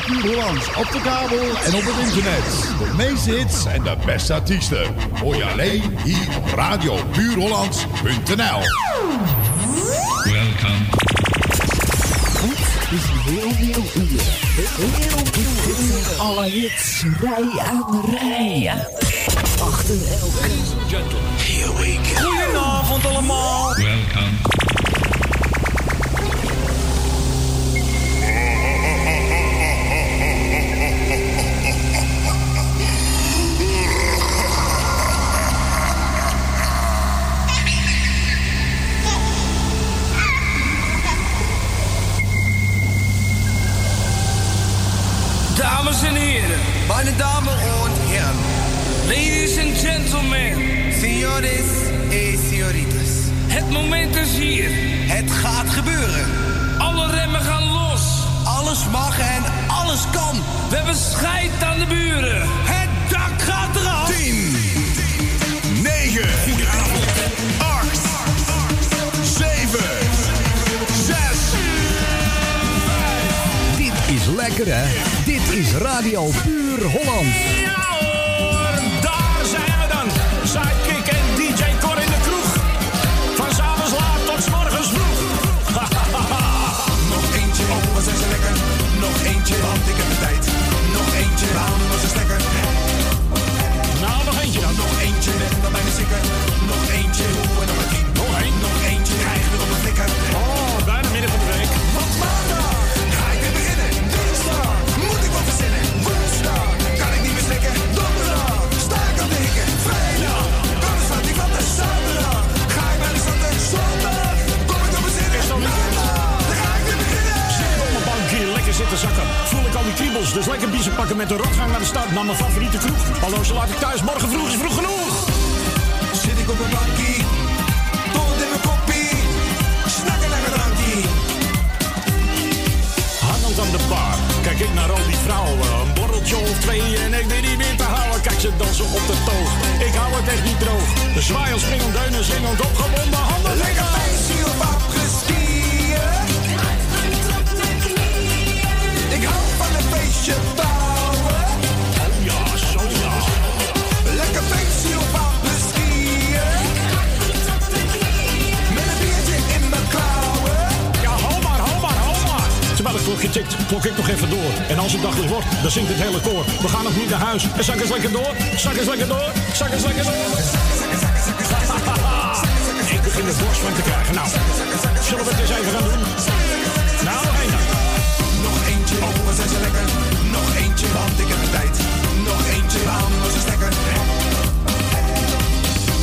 Puur Hollands op de kabel en op het internet. De meeste hits en de beste artiesten. Hoor je alleen hier op radiopuurhollands.nl Welcome. is heel veel uur. Heel veel Alle hits, rij aan rij. Achter elke. Here we go. Goedenavond allemaal. Welcome. Dames en heren, Meine Damen und Herren, ladies and gentlemen. señores y señoritas, Het moment is hier. het gaat gebeuren. Alle remmen gaan los. Alles mag en alles kan. We hebben scheid aan de buren. Het dak gaat eraf. 10, 9, 8, 7, 6. Dit is lekker hè. Is Radio Puur Holland. Kriebels, dus lekker biezen pakken met de rotgang naar de stad. Naar mijn favoriete kroeg. Hallo, ze laat ik thuis. Morgen vroeg is vroeg genoeg. Zit ik op een bankie, tot in mijn koppie. Snakken naar een drankie. Hangend aan de bar. Kijk ik naar al die vrouwen. Een borreltje of twee en ik weet niet meer te houden. Kijk ze dansen op de toog. Ik hou het echt niet droog. De zwaaien, springen, deunen, zingend, opgewonden handen. Klok ik nog even door. En als het daglicht wordt, dan zingt het hele koor. We gaan nog niet naar huis. En zak eens lekker door, zak eens lekker door, zak eens lekker door. ik begin er borst van te krijgen. Nou, zullen we het eens even gaan doen? Want ik heb de tijd. Nog eentje, waarom was ze stekker.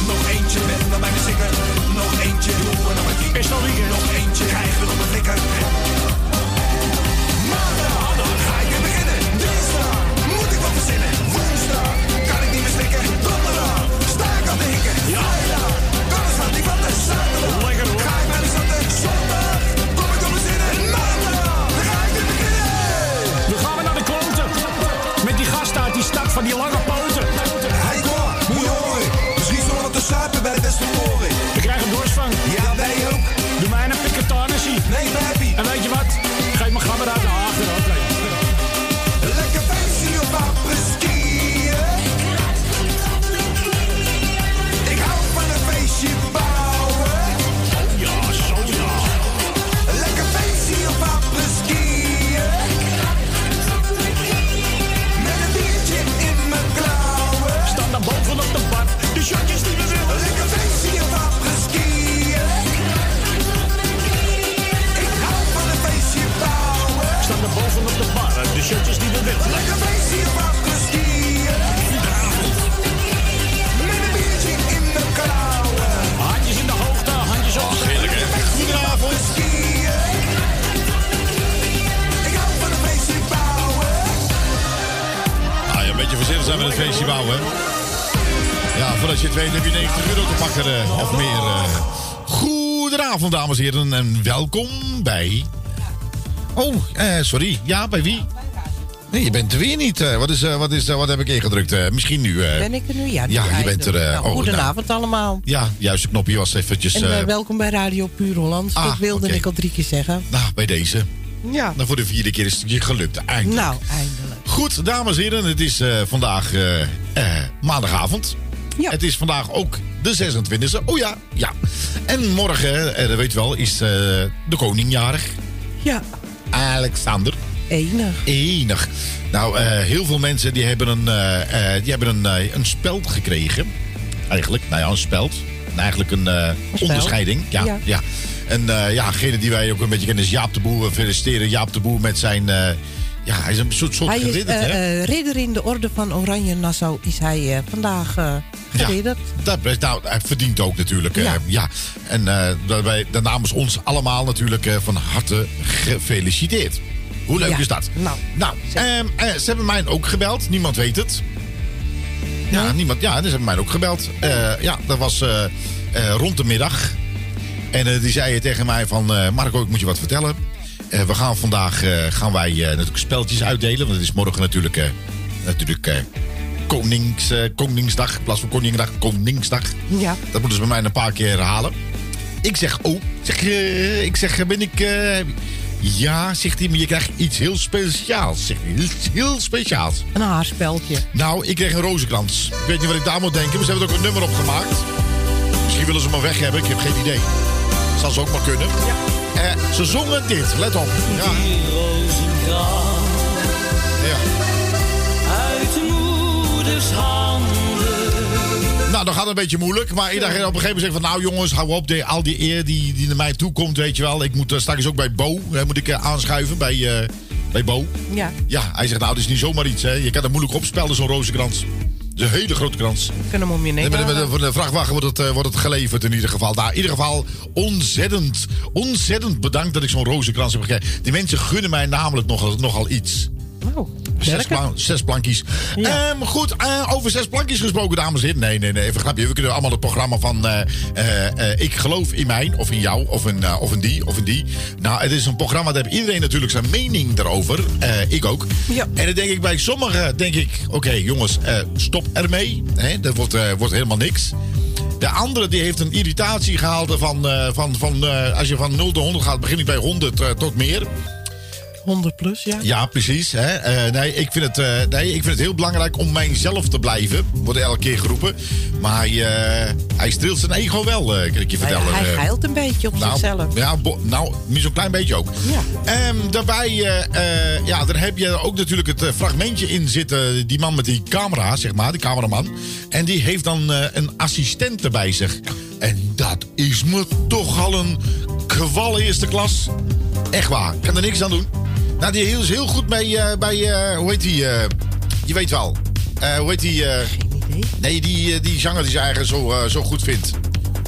Nog eentje, ben dan bijna zikker. Nog eentje, hoe en nog maar tien. Is het al weekend? Nog eentje, krijg weer op een flikker. Maandag, dan ga ik weer beginnen. Dinsdag, moet ik wat verzinnen. En welkom bij. Oh, eh, sorry. Ja, bij wie? Nee, je bent er weer niet. eh. wat, is, eh, wat, is, eh, wat heb ik ingedrukt? Misschien nu. Ben ik er nu? Ja, nu Ja, je ben bent er, eh, Nou, oh, goedenavond allemaal. Ja, juist knopje was eventjes. En welkom bij Radio Puur Holland. ah, dat wilde oké. ik al drie keer zeggen. nou, bij deze. Ja. Nou, voor de vierde keer is het je gelukt, eindelijk. Nou, eindelijk. Goed, dames en heren, het is vandaag maandagavond. Ja. Het is vandaag ook de 26e. Oh ja, ja. En morgen, eh, dat weet je wel, is eh, de koning jarig. Ja, Alexander. enig. Enig. Nou, eh, heel veel mensen die hebben een, eh, eh, die hebben een, eh, een speld gekregen. Eigenlijk, nou ja, een speld. En eigenlijk een eh, speld. onderscheiding. Ja, ja. Ja. En eh, ja, degene die wij ook een beetje kennen is Jaap de Boer. We feliciteren Jaap de Boer met zijn... eh, ja, hij is een soort, soort Hij is eh, hè? eh, ridder in de orde van Oranje Nassau. Is hij eh, vandaag geridderd. Dat, nou, hij verdient ook natuurlijk. Ja. ja. En daarbij, namens ons allemaal natuurlijk van harte gefeliciteerd. Hoe leuk Ja. is dat? Nou, nou ehm, eh, ze hebben mij ook gebeld. Niemand weet het. Ja, niemand. Ja, ze hebben mij ook gebeld. Ja, dat was rond de middag. En die zei tegen mij van... Marco, ik moet je wat vertellen. Eh, we gaan vandaag eh, gaan wij eh, natuurlijk speltjes uitdelen. Want het is morgen natuurlijk... natuurlijk Konings, Koningsdag. In plaats van Koningdag, Koningsdag. Ja. Dat moeten ze bij mij een paar keer herhalen. Ik zeg, oh, ik zeg, ik zeg ben ik... ja, zegt hij, maar je krijgt iets heel speciaals. Zegt hij, iets heel speciaals. Een haarspeltje. Nou, ik kreeg een rozenkrans. Ik weet niet wat ik daar moet denken, maar ze hebben er ook een nummer op gemaakt. Misschien willen ze me weg hebben, ik heb geen idee. Zal ze ook maar kunnen. Eh, ze zongen dit, let op. Ja, ja. uit moeders handen. Nou, dan gaat het een beetje moeilijk. Maar dacht op een gegeven moment zeg van... Nou jongens, hou op. De, al die eer die, die naar mij toe komt, weet je wel. Ik moet uh, straks ook bij Bo. eh, moet ik eh, aanschuiven bij, eh, bij Bo. Ja, Ja, hij zegt nou, het is niet zomaar iets. Hè. Je kan het moeilijk opspelden, zo'n rozenkrans. Een hele grote krans. kunnen hem om je nek Nee, met, met, halen. met de vrachtwagen wordt het, eh, wordt het geleverd in ieder geval. Nou, in ieder geval ontzettend, ontzettend bedankt dat ik zo'n rozenkrans heb gekregen. Die mensen gunnen mij namelijk nogal, nogal iets. Oh, Zes, plankjes. Ja. Ehm, goed, eh, over zes plankjes gesproken, dames en heren. Nee, nee, nee, even grapje. We kunnen allemaal het programma van eh, eh, Ik geloof in mij, of in jou, of in, of in die, of in die. Nou, het is een programma, daar heeft iedereen natuurlijk zijn mening daarover. Eh, ik ook. Ja. En dan denk ik bij sommigen, denk ik, oké jongens, stop ermee. Hè, dat wordt, wordt helemaal niks. De andere die heeft een irritatie gehaald van, van, van als je van 0 tot 100 gaat, begin ik bij 100 eh, tot meer. 100 plus, ja. Ja, precies. Hè? Eh, nee, ik vind het, eh, nee, ik vind het heel belangrijk om mijzelf te blijven. Wordt elke keer geroepen. Maar hij, eh, hij streelt zijn ego wel, kan ik je Hij, vertellen. hij Eh, geilt een beetje op zichzelf. nou, ja, bo- nou, niet zo'n klein beetje ook. Ja. Ehm, daarbij, ja, daar heb je ook natuurlijk het fragmentje in zitten. Die man met die camera, zeg maar, die cameraman. En die heeft dan een assistent bij zich. En dat is me toch al een kwal eerste klas. Echt waar, ik kan er niks aan doen. Nou, die is heel goed mee eh, bij, eh, hoe heet die? eh, je weet wel. Hoe heet die? Geen idee. nee, die, die zanger die zijn eigen zo, zo goed vindt.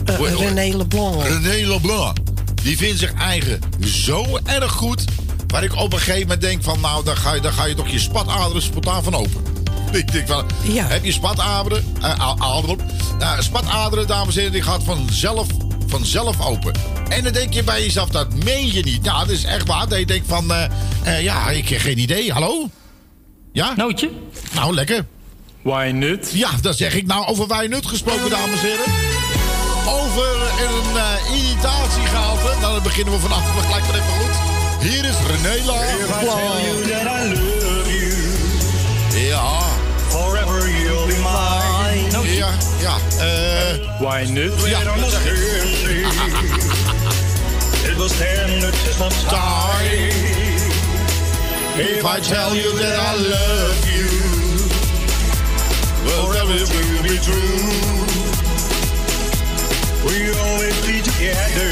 René Leblanc. René Leblanc. Die vindt zich eigen zo erg goed. Waar ik op een gegeven moment denk van... nou, dan ga je, dan ga je toch je spataderen spontaan van open. Ik denk van, Ja. heb je spataderen? aderen? Nou, spataderen, dames en heren, die gaat vanzelf, vanzelf open. En dan denk je bij jezelf, dat meen je niet. Ja, dat is echt waar. Dat je denkt van, eh, eh, ja, ik heb geen idee. Hallo? Ja? Nootje? Nou, lekker. Why not? Ja, dat zeg ik. Nou, over Wijnut gesproken, dames en heren. Over een eh, irritatiegehalte. Nou, dan beginnen we vanaf. Maar gelijk maar even goed. Hier is René If ja, eh Why not? ja, It dat almost zeg ik. hurt me. It was just on time. If I tell you that I love you, forever it will be true. We'll always be together.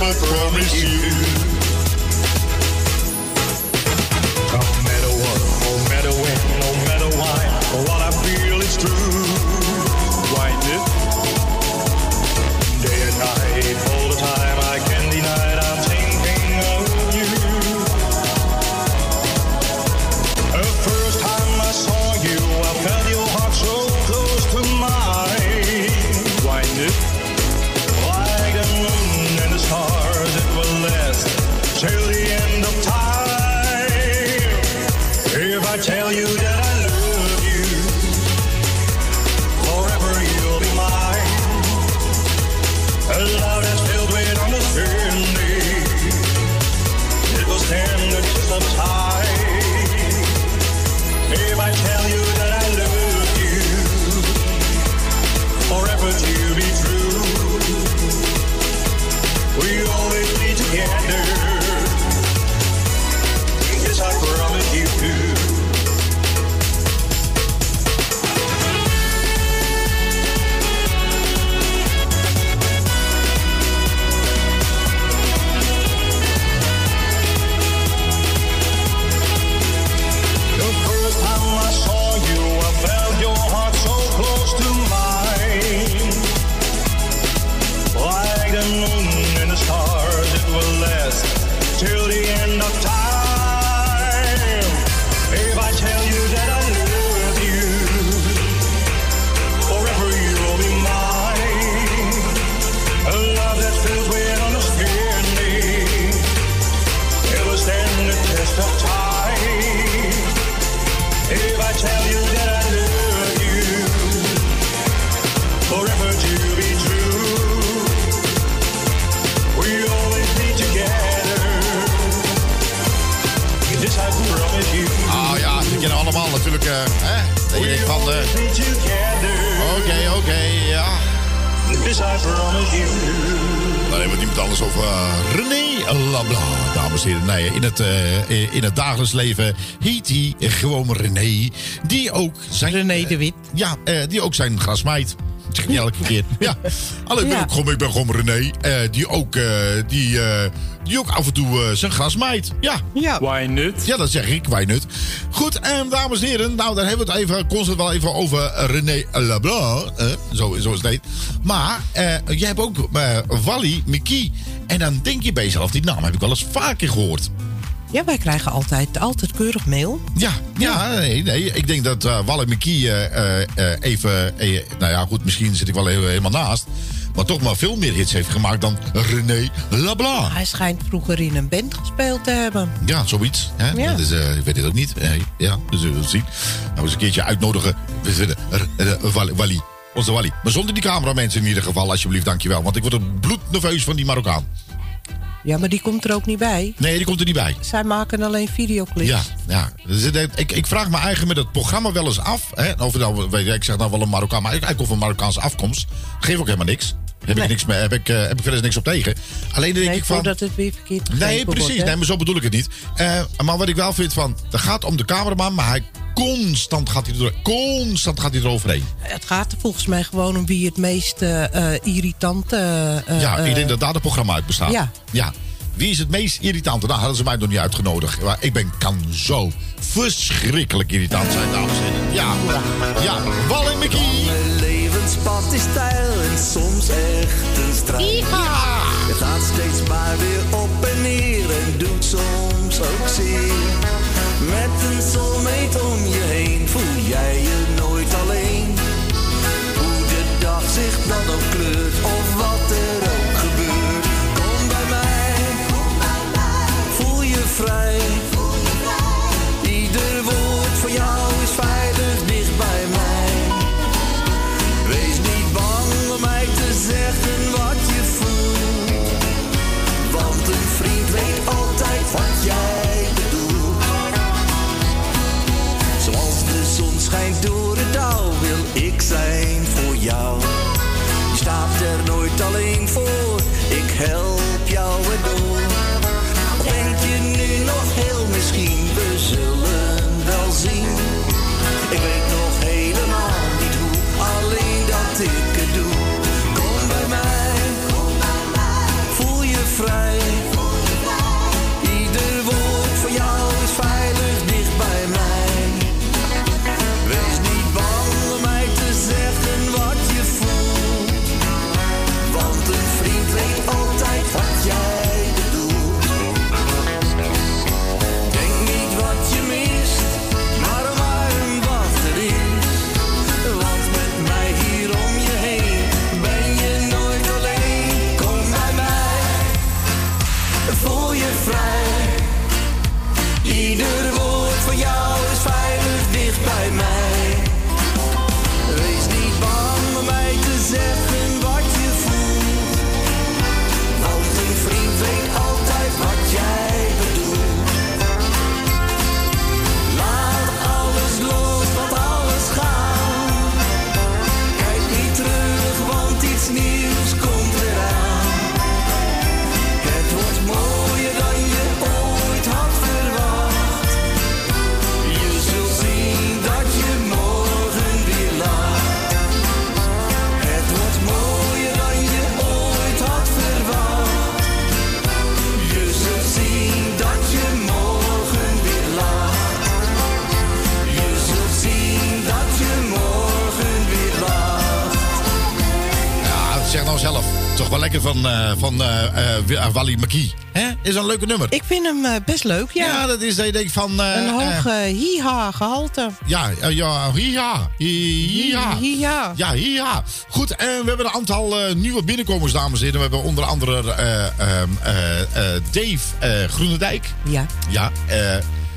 I promise you. What I feel is true. Why not? Hè? Dat je denkt van, eh, oké, oké, ja. This I promise you. Dan hebben we het iemand anders over eh, René Labla, dames en heren. Nee, in het, eh, in het dagelijks leven heet hij gewoon René. Die ook zijn... René de Wit. Ja, eh, die ook zijn grasmeid. Dat zeg ik niet elke keer. Ja. Alleen ik ben, Ja. gewoon, ik ben gewoon René. eh, die, ook, eh, die, eh, die ook af en toe eh, zijn grasmeid. Ja. Ja. Why not? Ja, dat zeg ik, wij nut. Goed, en dames en heren, nou, daar hebben we het even, constant wel even over René Labla. eh, zo, zo is het heet. Maar eh, jij hebt ook Wally Mickey. En dan denk je bij jezelf, die naam heb ik wel eens vaker gehoord. Ja, wij krijgen altijd, altijd keurig mail. Ja, ja, nee, nee. Ik denk dat eh Wally Mickey eh, eh, eh, even, eh, nou ja, goed, misschien zit ik wel heel- helemaal naast. Maar toch maar veel meer hits heeft gemaakt dan René Labla. Hij schijnt vroeger in een band gespeeld te hebben. Ja, zoiets. Hè? Ja. Dus, eh, ik weet het ook niet. Eh, ja, we zullen zien. Nou, eens een keertje uitnodigen. We vinden eh, eh, Wally. Onze Wally. Maar zonder die cameramensen in ieder geval, alsjeblieft, dankjewel. Want ik word er bloednerveus van die Marokkaan. Ja, maar die komt er ook niet bij. Nee, die komt er niet bij. Zij maken alleen videoclips. Ja, ja. Dus, ik, ik vraag me eigenlijk met het programma wel eens af. Hè, of nou, weet je, ik zeg nou wel een Marokkaan, maar eigenlijk of een Marokkaanse afkomst. Geef ook helemaal niks. Heb, ik, niks mee, heb, ik, eh, heb ik verder niks op tegen. Alleen denk Nee, ik van. voordat het weer verkeerd Nee, precies. wordt, nee, maar zo bedoel ik het niet. Eh, maar wat ik wel vind van, het gaat om de cameraman, maar hij constant gaat hij er, constant gaat hij eroverheen. Het gaat er volgens mij gewoon om wie het meest eh, eh, irritante... eh, ja, ik denk dat daar de programma uit bestaat. ja. ja. Wie is het meest irritante? Nou, hadden ze mij nog niet uitgenodigd. Maar ik ben, kan zo verschrikkelijk irritant zijn, dames en heren. Ja, ja. Wal en Mickey. Mijn levenspad is stijl en soms echt een strijd. Het gaat steeds maar weer op en neer en doet soms ook zeer. Met een soulmate om je heen. Voel jij je van, eh, eh, eh, Wally McKee. Hè? Is een leuke nummer. Ik vind hem best leuk, ja. Ja, dat is dat je denkt van... een hoog hiha gehalte. ja, ja, ja, ja. Hiha. Ja, ja. Goed, en we hebben een aantal nieuwe binnenkomers, dames en heren. We hebben onder andere eh, ehm, eh, eh, Dave Groenendijk. Ja. Ja,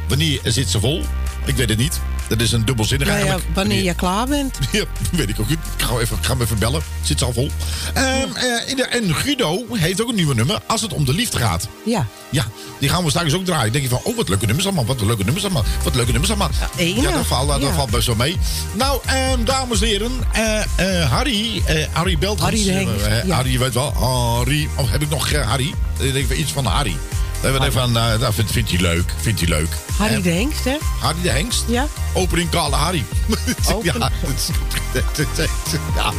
wanneer zit ze vol? Ik weet het niet. Dat is een dubbelzinnig Ja, ja, eigenlijk. wanneer je klaar bent. Ja, weet ik ook niet. Ik ga, even, ik ga hem even bellen. Zit ze al vol. Ehm, eh, en Guido heeft ook een nieuwe nummer als het om de liefde gaat. Ja. Ja, die gaan we straks ook draaien. denk je van, oh, wat leuke nummers allemaal. Wat leuke nummers allemaal. Wat leuke nummers allemaal. enig. Ja, dat valt, dat Ja. valt best wel mee. Nou, ehm, dames en heren. eh, eh, Harry, Harry belt Harry ons. ja. Harry, je weet wel. Harry. Oh, heb ik nog Harry? Ik denk van iets van Harry. We hebben van, eh dat vindt, vindt hij leuk. Vindt hij leuk. Harry de Hengst, hè? Harry de Hengst? Ja. Opening Kale Harry. Open- ja, dat is- ja.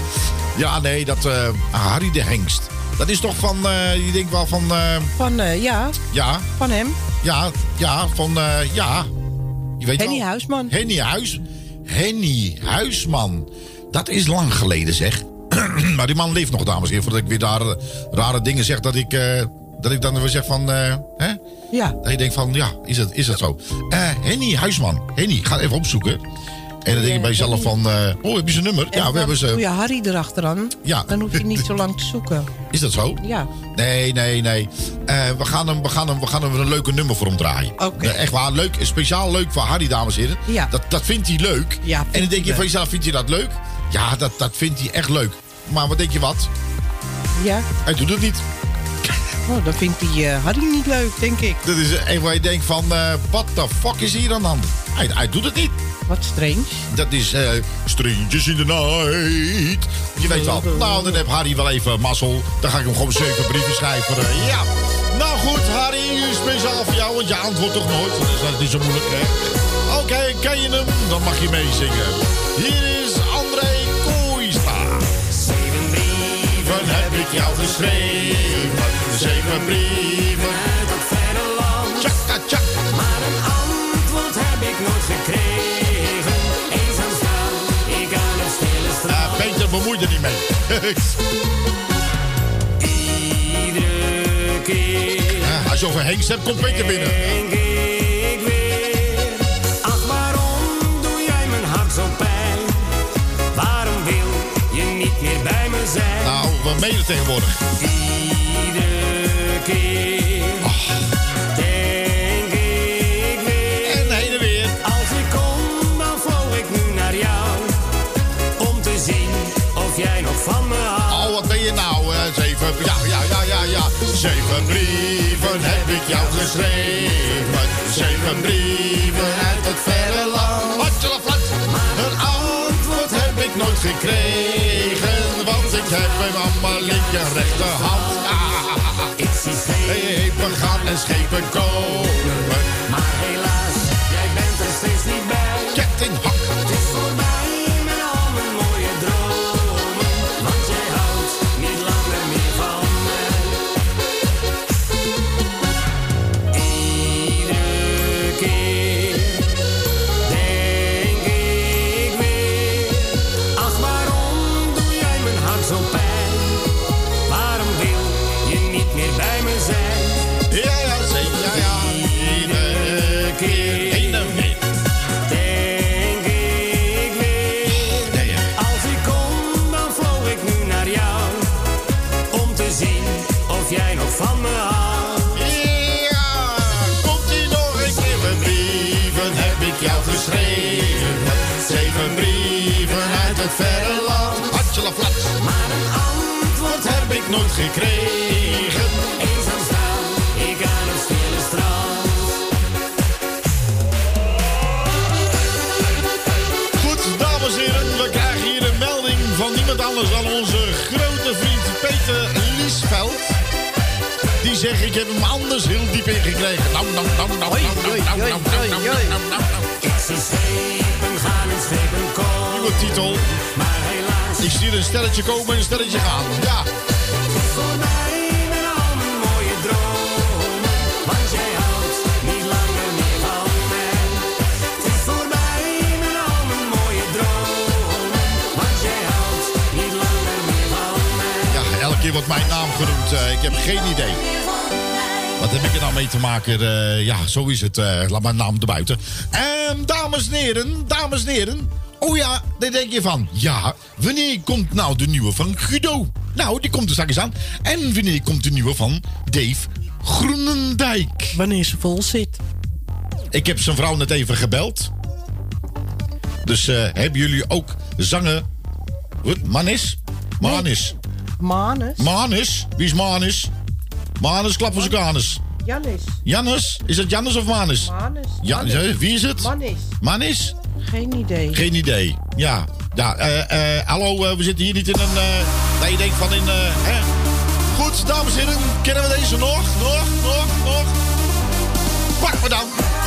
ja, nee, dat eh, Harry de Hengst. Dat is toch van, eh, je denkt wel van, Van, ja, ja, van hem. ja, ja, van, ja. Je weet Henny wel. Huisman. Henny Huis. Henny Huisman. Dat is lang geleden, zeg. maar die man leeft nog, dames en heren. Voordat ik weer daar rare dingen zeg, dat ik, dat ik dan weer zeg van, eh, hè? Ja. Dat je denkt van, ja, is het, is het zo? Eh Henny Huisman. Henny, ga even opzoeken. En dan denk je bij jezelf van, eh, oh, heb je zijn nummer? En Ja, we hebben doe ze. je Harry erachteraan. Ja. Dan hoef je niet zo lang te zoeken. Is dat zo? Ja. Nee, nee, nee. We, gaan hem, we, gaan hem, we gaan hem een leuke nummer voor hem draaien. Oké. Echt waar, leuk. Speciaal leuk voor Harry, dames en heren. Ja. Dat, dat vindt hij leuk. Ja, en dan denk je van jezelf, vindt hij dat leuk? Ja, dat, dat vindt hij echt leuk. Maar wat denk je wat? Ja. Hij doet het niet. Oh, dan vindt hij eh, Harry niet leuk, denk ik. Dat is een waar je denkt van, eh what the fuck is hier aan de hand? Hij, hij doet het niet. Wat strange. Dat is Strangers in the Night. Je weet wel. Nou, dan heeft Harry wel even mazzel. Dan ga ik hem gewoon zeven brieven schrijven. Ja. Nou goed, Harry, speciaal voor jou, want je antwoordt toch nooit. Dus dat is niet zo moeilijk, hè? Oké, ken je hem? Dan mag je meezingen. Hier is André Kooistra. Zeven brieven heb ik jou geschreven. Mee. Iedere keer Ja, als je over Hengst hebt, komt Peter binnen. denk ik weer. Ach, waarom doe jij mijn hart zo pijn? Waarom wil je niet meer bij me zijn? Nou, we mailen tegenwoordig. Iedere keer Zeven brieven heb ik jou geschreven. Zeven brieven uit het verre land. Een antwoord heb ik nooit gekregen. Want ik heb mijn linker rechterhand. Ah, Ik zie schepen gaan en schepen komen. Verre land. Hatjela flat. Maar een antwoord heb ik nooit gekregen? eenzaam staan, ik aan het stille strand. Goed, dames en heren, we krijgen hier een melding van niemand anders dan onze grote vriend Peter Liesveld. Die zegt, ik heb hem anders heel diep ingekregen. Nou, nou, nou, nou, nou, nou, nou, nou, nou, nou, nou, nou, nou, nou. Schepen komen titel. Maar helaas. Ik zie een stelletje komen en een stelletje gaan. Ja. Voor mij en al een mooie droom Want jij houdt niet langer meer van. Het is voor mij en al een mooie droom Want jij houdt niet langer meer van. Ja, elke keer wordt mijn naam genoemd. Uh, ik heb geen idee. Wat heb ik er nou mee te maken? Uh, ja, zo is het. Uh, laat mijn naam erbuiten. Ehm, en dames neren dames neren heren. Oh ja, dan denk je van, ja, wanneer komt nou de nieuwe van Guido? Nou, die komt er straks aan. En wanneer komt de nieuwe van Dave Groenendijk? Wanneer ze vol zit. Ik heb zijn vrouw net even gebeld. Dus eh, hebben jullie ook zangen... Wat? Manis? Manis. Manis? Manis? Wie is Manis? Manis klap voor zijn kanus. Jannes. Jannes? Is dat Jannes of Manis? Manis. Ja, wie is het? Manis. Manis? Geen idee. Geen idee. Ja. ja eh, eh, hallo, eh, we zitten hier niet in een... dat je denkt van in... eh. Goed, dames en heren. Kennen we deze nog? Nog? Nog? Nog? Pak me dan.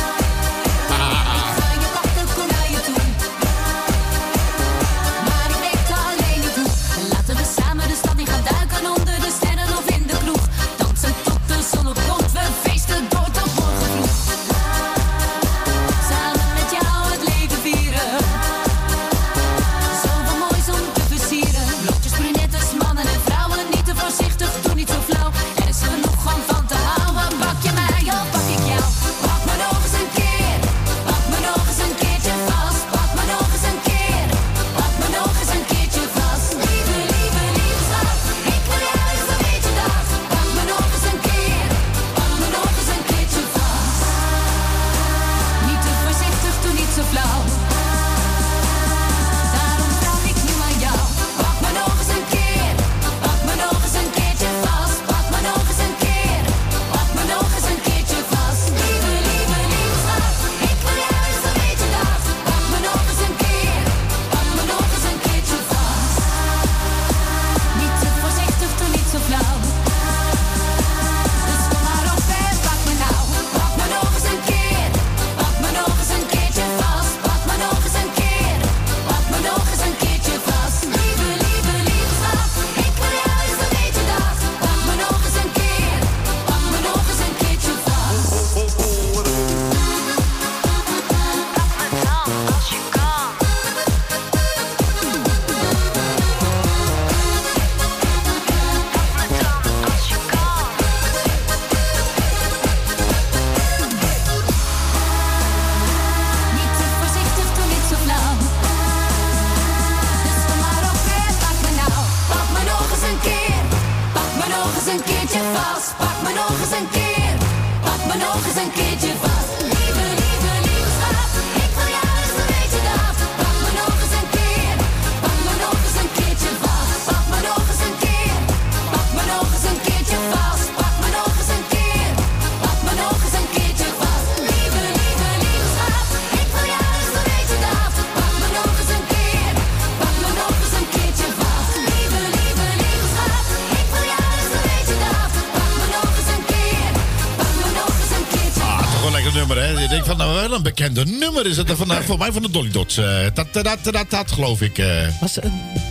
een bekende nummer is het er voor mij van de Dolly Dots. Eh. Eh, dat, dat, dat, geloof ik. Uh, Was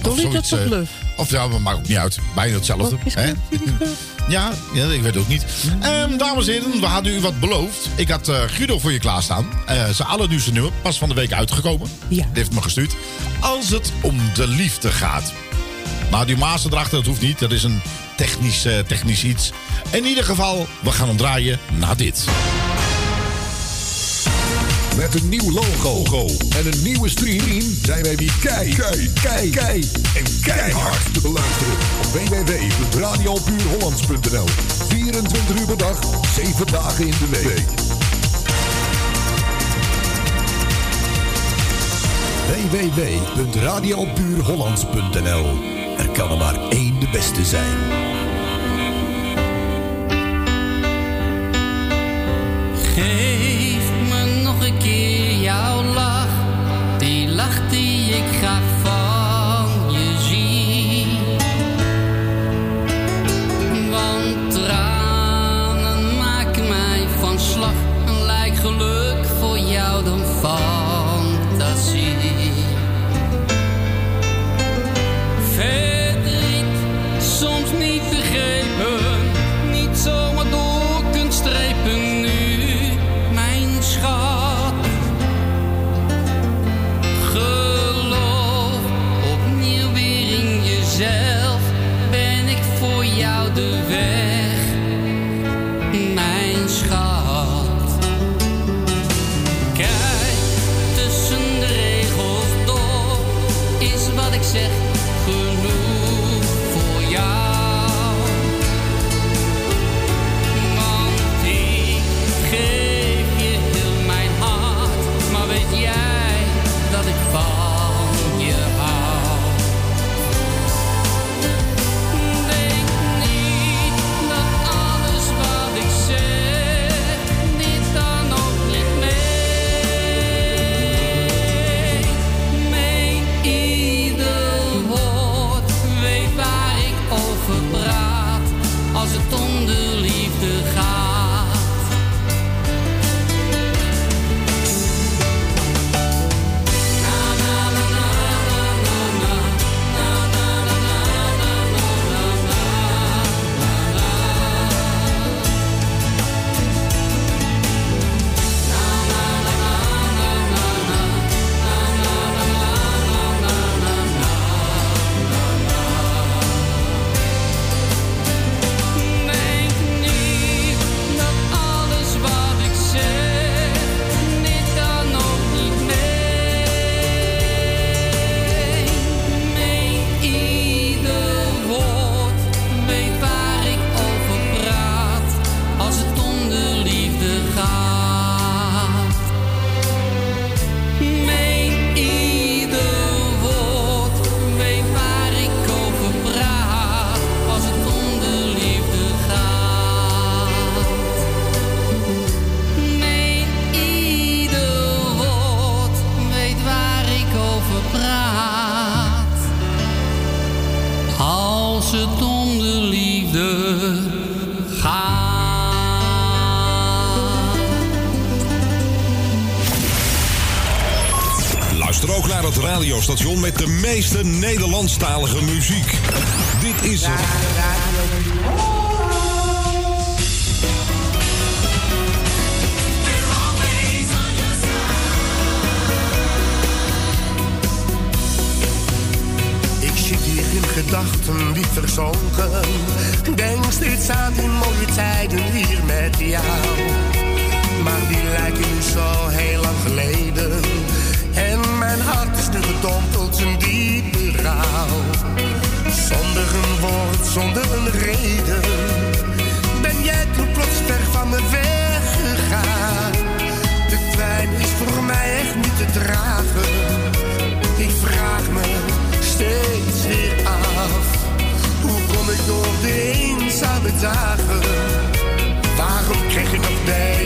Dolly of Dots of Of ja, maar maakt ook niet uit. Bijna hetzelfde. Ja, ja, ik weet het ook niet. Ehm, dames en heren, we hadden u wat beloofd. Ik had uh, Guido voor je klaarstaan. zijn allernieuwste nummer, pas van de week uitgekomen. Ja. Die heeft me gestuurd. Als het om de liefde gaat. Maar die maas erachter, dat hoeft niet. Dat is een technisch, technisch iets. In ieder geval, we gaan hem draaien naar dit. Met een nieuw logo. En een nieuwe stream zijn wij weer kei, Kijk, Kijk, Kijk en keihard te beluisteren op www.radiopuurhollands.nl. 24 uur per dag, 7 dagen in de week. www.radiopuurhollands.nl Er kan er maar één de beste zijn.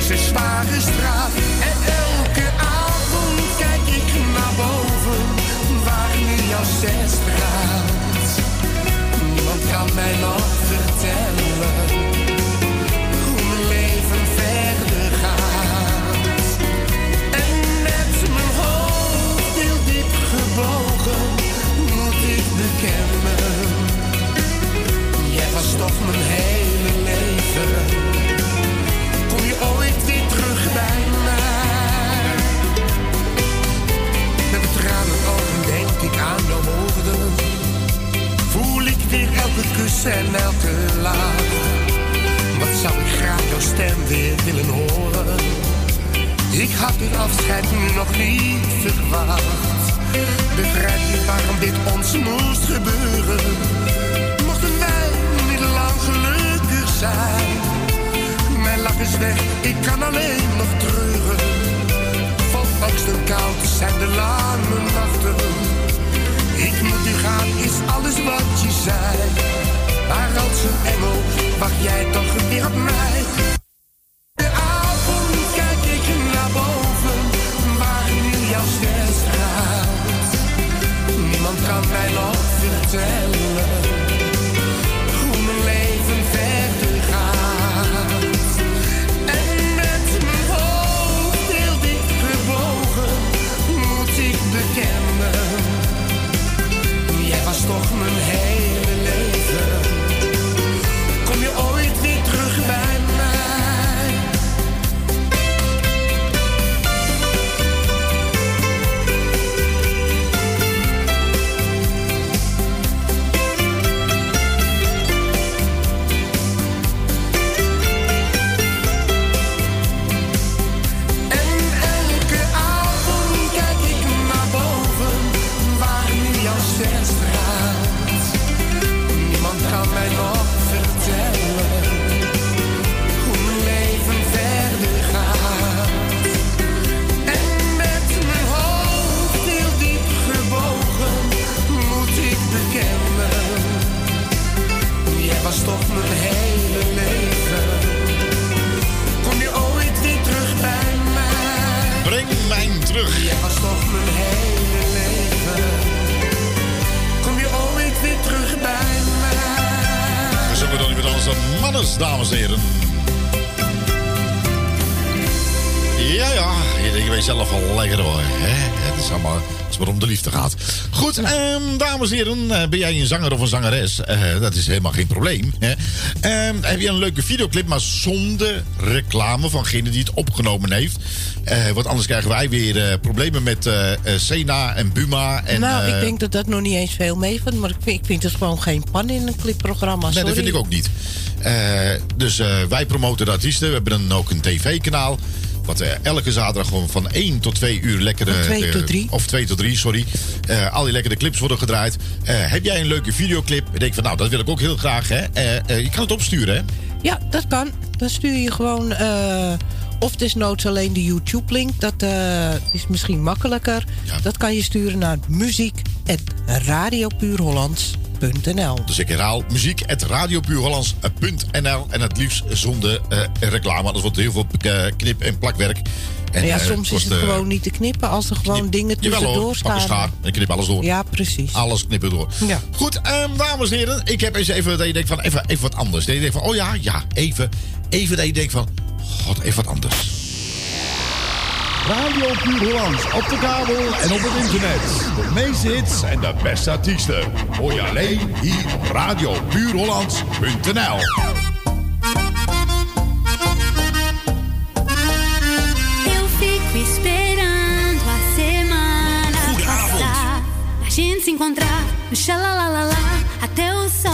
Jezus staat. snel te laat. Wat zou ik graag jouw stem weer willen horen? Ik had het afscheid nog niet verwacht. Begrijp niet waarom dit ons moest gebeuren. Mochten wij niet lang gelukkig zijn. Mijn lach is weg, ik kan alleen nog treuren. Van angst en koud zijn de lange nachten. Ik moet nu gaan, is alles wat je zei. Maar als een engel wacht jij toch weer op mij. Eh, ben jij een zanger of een zangeres? Eh, dat is helemaal geen probleem. Hè? Ehm, heb je een leuke videoclip, maar zonder reclame van degene die het opgenomen heeft? Eh, want anders krijgen wij weer problemen met Sena en Buma. En, nou, ik denk dat dat nog niet eens veel meevalt. Maar ik vind, ik vind het gewoon geen pan in een clipprogramma. Nee, Sorry. dat vind ik ook niet. Dus wij promoten de artiesten. We hebben dan ook een tv-kanaal. Wat elke zaterdag gewoon van 1 tot 2 uur lekkere... Van twee eh, tot drie. Of 2 tot 3, sorry. Eh, al die lekkere clips worden gedraaid. Eh, heb jij een leuke videoclip? Ik denk van, nou, dat wil ik ook heel graag. Hè? Eh, je kan het opsturen, hè? Ja, dat kan. Dan stuur je gewoon... of desnoods alleen de YouTube-link. Dat is misschien makkelijker. Dat kan je sturen naar muziek.radiopuurhollands.nl Dus ik herhaal muziek.radiopuurhollands.nl en het liefst zonder reclame. Anders wordt er heel veel knip- en plakwerk. En, ja, eh, soms is kost, het eh, gewoon niet te knippen als er gewoon dingen Jawel hoor, tussendoor een staan. schaar en knip alles door. Ja, precies. Alles knippen door. Ja. Goed, ehm, dames en heren. Ik heb eens even dat je denkt van even, even wat anders. Dat je denkt van, oh ja, ja, even. Even dat je denkt van, god, even wat anders. Radio Puur Hollands op de kabel en op het internet. De meeste hits en de beste artiesten. Hoor je alleen hier op radiopuurhollands.nl. se encontrar. Xalalalala até o sol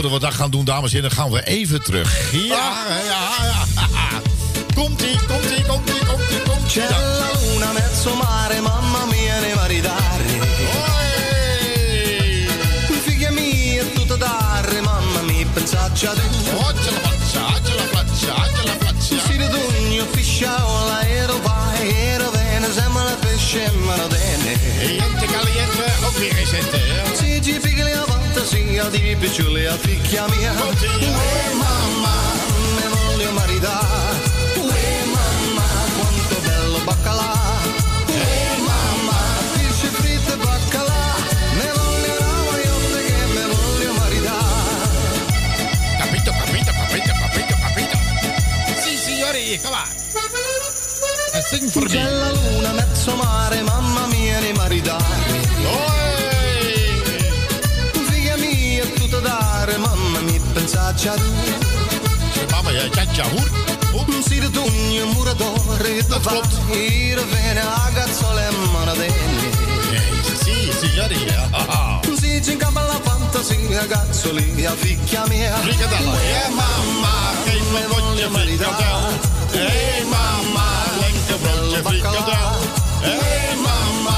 voordat we dat gaan doen, dames en heren, gaan we even terug. Ja, ja, ja. Komt-ie, komt-ie, komt-ie, komt-ie, komt-ie. C'è la luna mezzo mare, mamma mia ne maridare. Figlia mia, tutto dare, mamma mia, pensacci a te. Oggi la faccia, oggi la faccia, oggi la faccia. Si d'ugno, fiscia, l'aereo vai, aereo vene, sembra pesce, ma non dene. Niente caliente, ook weer geen centen, fantasia di piccioli a figlia mia. Uè mamma, me voglio maridare. Uè mamma, quanto bello baccalà. Te. Mama, ja, ja, hoor. Si de tugno, muratore, da fa, hier vene, agazzole e manadene. Sì, signori. ah, Si ci incampa la fantasia, gazzoli, a figlia mia. Frikadella. Eh, mamma, che me voglio frikadel. Hey mama, lekker broodje frikadel. Hey mama. Visje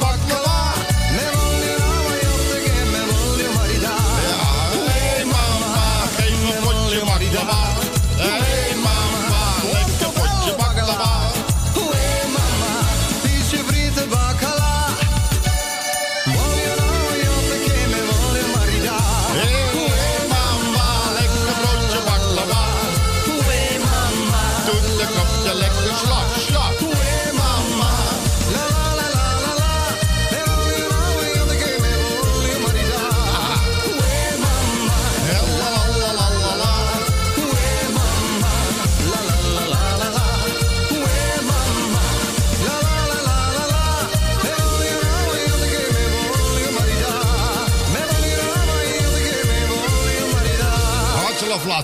baklava.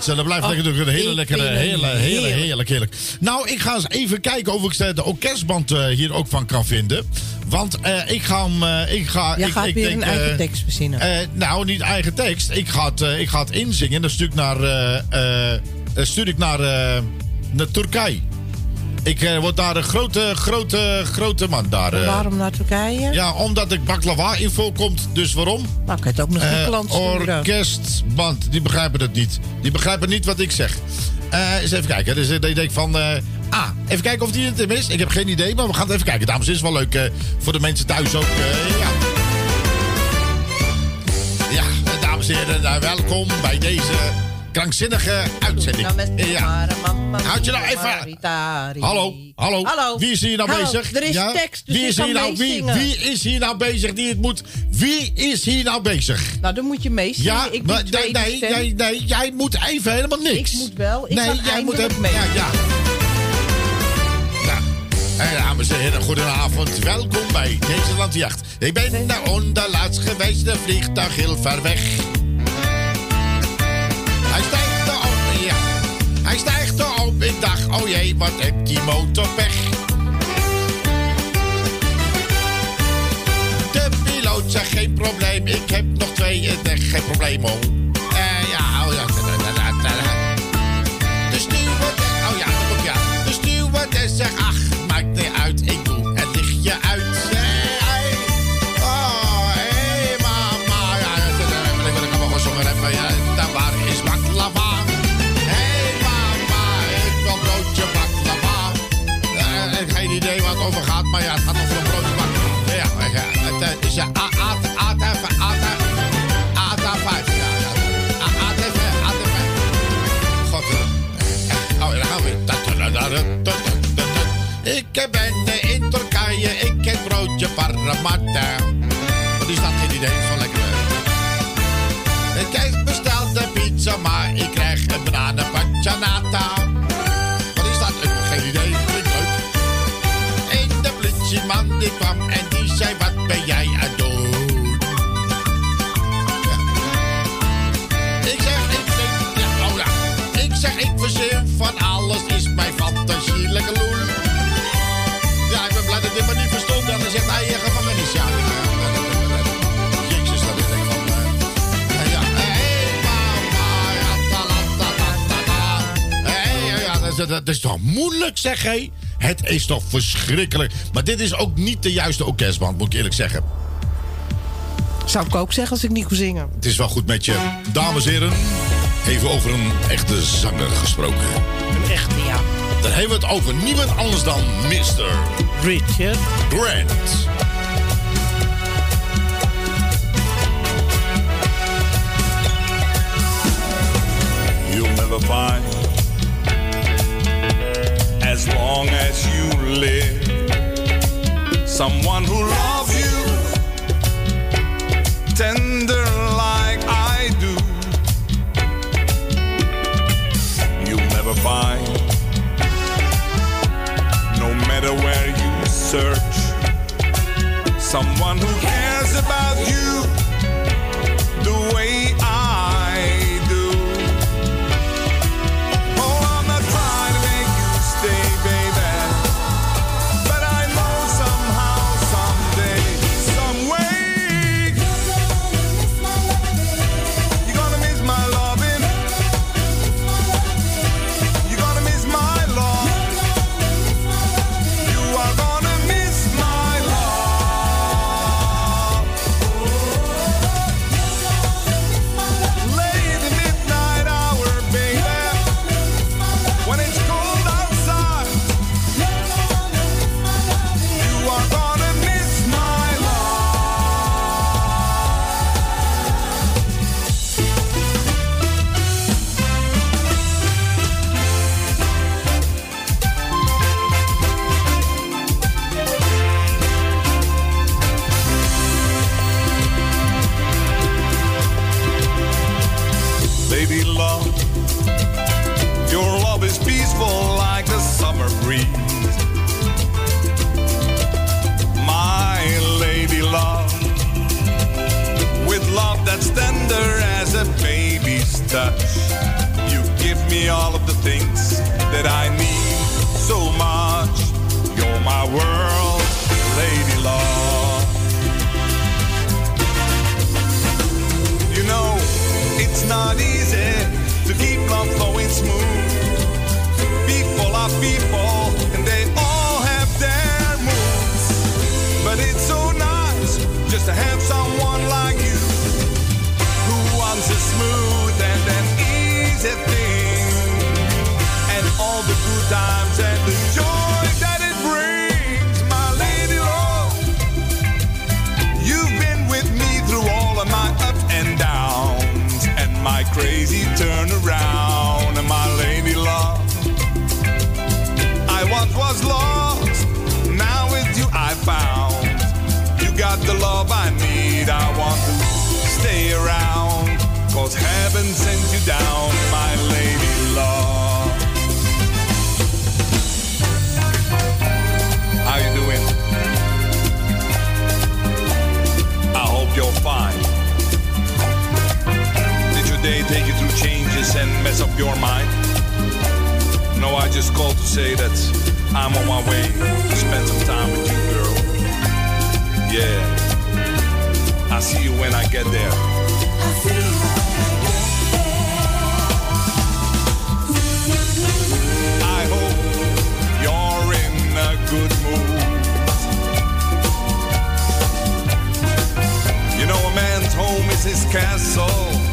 Dat blijft lekker natuurlijk een hele ik lekkere, hele, hele, heerlijk. heerlijk, heerlijk. Nou, ik ga eens even kijken of ik de orkestband eh, hier ook van kan vinden. Want eh, ik ga hem... eh, ik ga, Jij ik, gaat ik weer denk, een eigen tekst verzinnen. nou, niet eigen tekst. Ik ga het, ik ga het inzingen. Dan stuur ik naar, stuur ik naar, naar Turkije. Ik eh, word daar een grote, grote, grote man. Daar, eh. Waarom naar Turkije? Ja, omdat ik baklava in voorkomt. Dus waarom? Nou, kan je het ook nog een Eh, klant sturen. orkestband, die begrijpen het niet. Die begrijpen niet wat ik zeg. Eh eens even kijken. Dus ik denk van... eh, ah, even kijken of die het is. Ik heb geen idee, maar we gaan het even kijken. Dames, het is wel leuk eh, voor de mensen thuis ook. eh, ja. ja, eh, dames en heren, eh, welkom bij deze krankzinnige uitzending. Ja. Houd je nou even... Hallo, hallo, Hallo. Wie is hier nou Hallo, bezig? er is tekst, dus wie is hier nou, wie, is hier nou bezig die het moet? Wie is hier nou bezig? Nou, dan moet je meezingen. Ja, ik maar doe nee, nee, nee, nee, jij moet even helemaal niks. Ik moet wel. Ik nee, jij moet even mee. Ja, ja. Ja. En dames en heren, goedenavond. Welkom bij deze landjacht. Ik ben daar onderlaatst geweest, de vliegtuig heel ver weg. Hij stijgt erop, ja. Hij stijgt erop. Ik dacht, oh jee, wat heb die motor pech. De piloot zegt geen probleem, ik heb nog twee, denk geen probleem, oh. Eh, ja, oh ja. De stewardess, oh ja, dat komt ja. De stewardess zegt, ach, maar ja, het gaat over een broodje. Ja, ja, het eh, is ja, A- A- A- AT5, AT5, AT5, ja, ja. A- AT5, AT5. God, eh, oh, gaan. Ik ben eh, in Turkije, ik heb broodje parramatta. dat, is toch moeilijk, zeg hé? Het is toch verschrikkelijk. Maar dit is ook niet de juiste orkestband, moet ik eerlijk zeggen. Zou ik ook zeggen als ik niet kon zingen. Het is wel goed met je. Dames en heren, even over een echte zanger gesproken. Een ja. Dan hebben we het over niemand anders dan Mr. Richard Grant. You'll never find as long as you live. Someone who loves you tender like I do. You'll never find, no matter where you search, someone who cares about you. before heaven sent you down, my lady law. How you doing? I hope you're fine. Did your day take you through changes and mess up your mind? No, I just called to say that I'm on my way to spend some time with you, girl. Yeah. I'll see you when I get there. castle.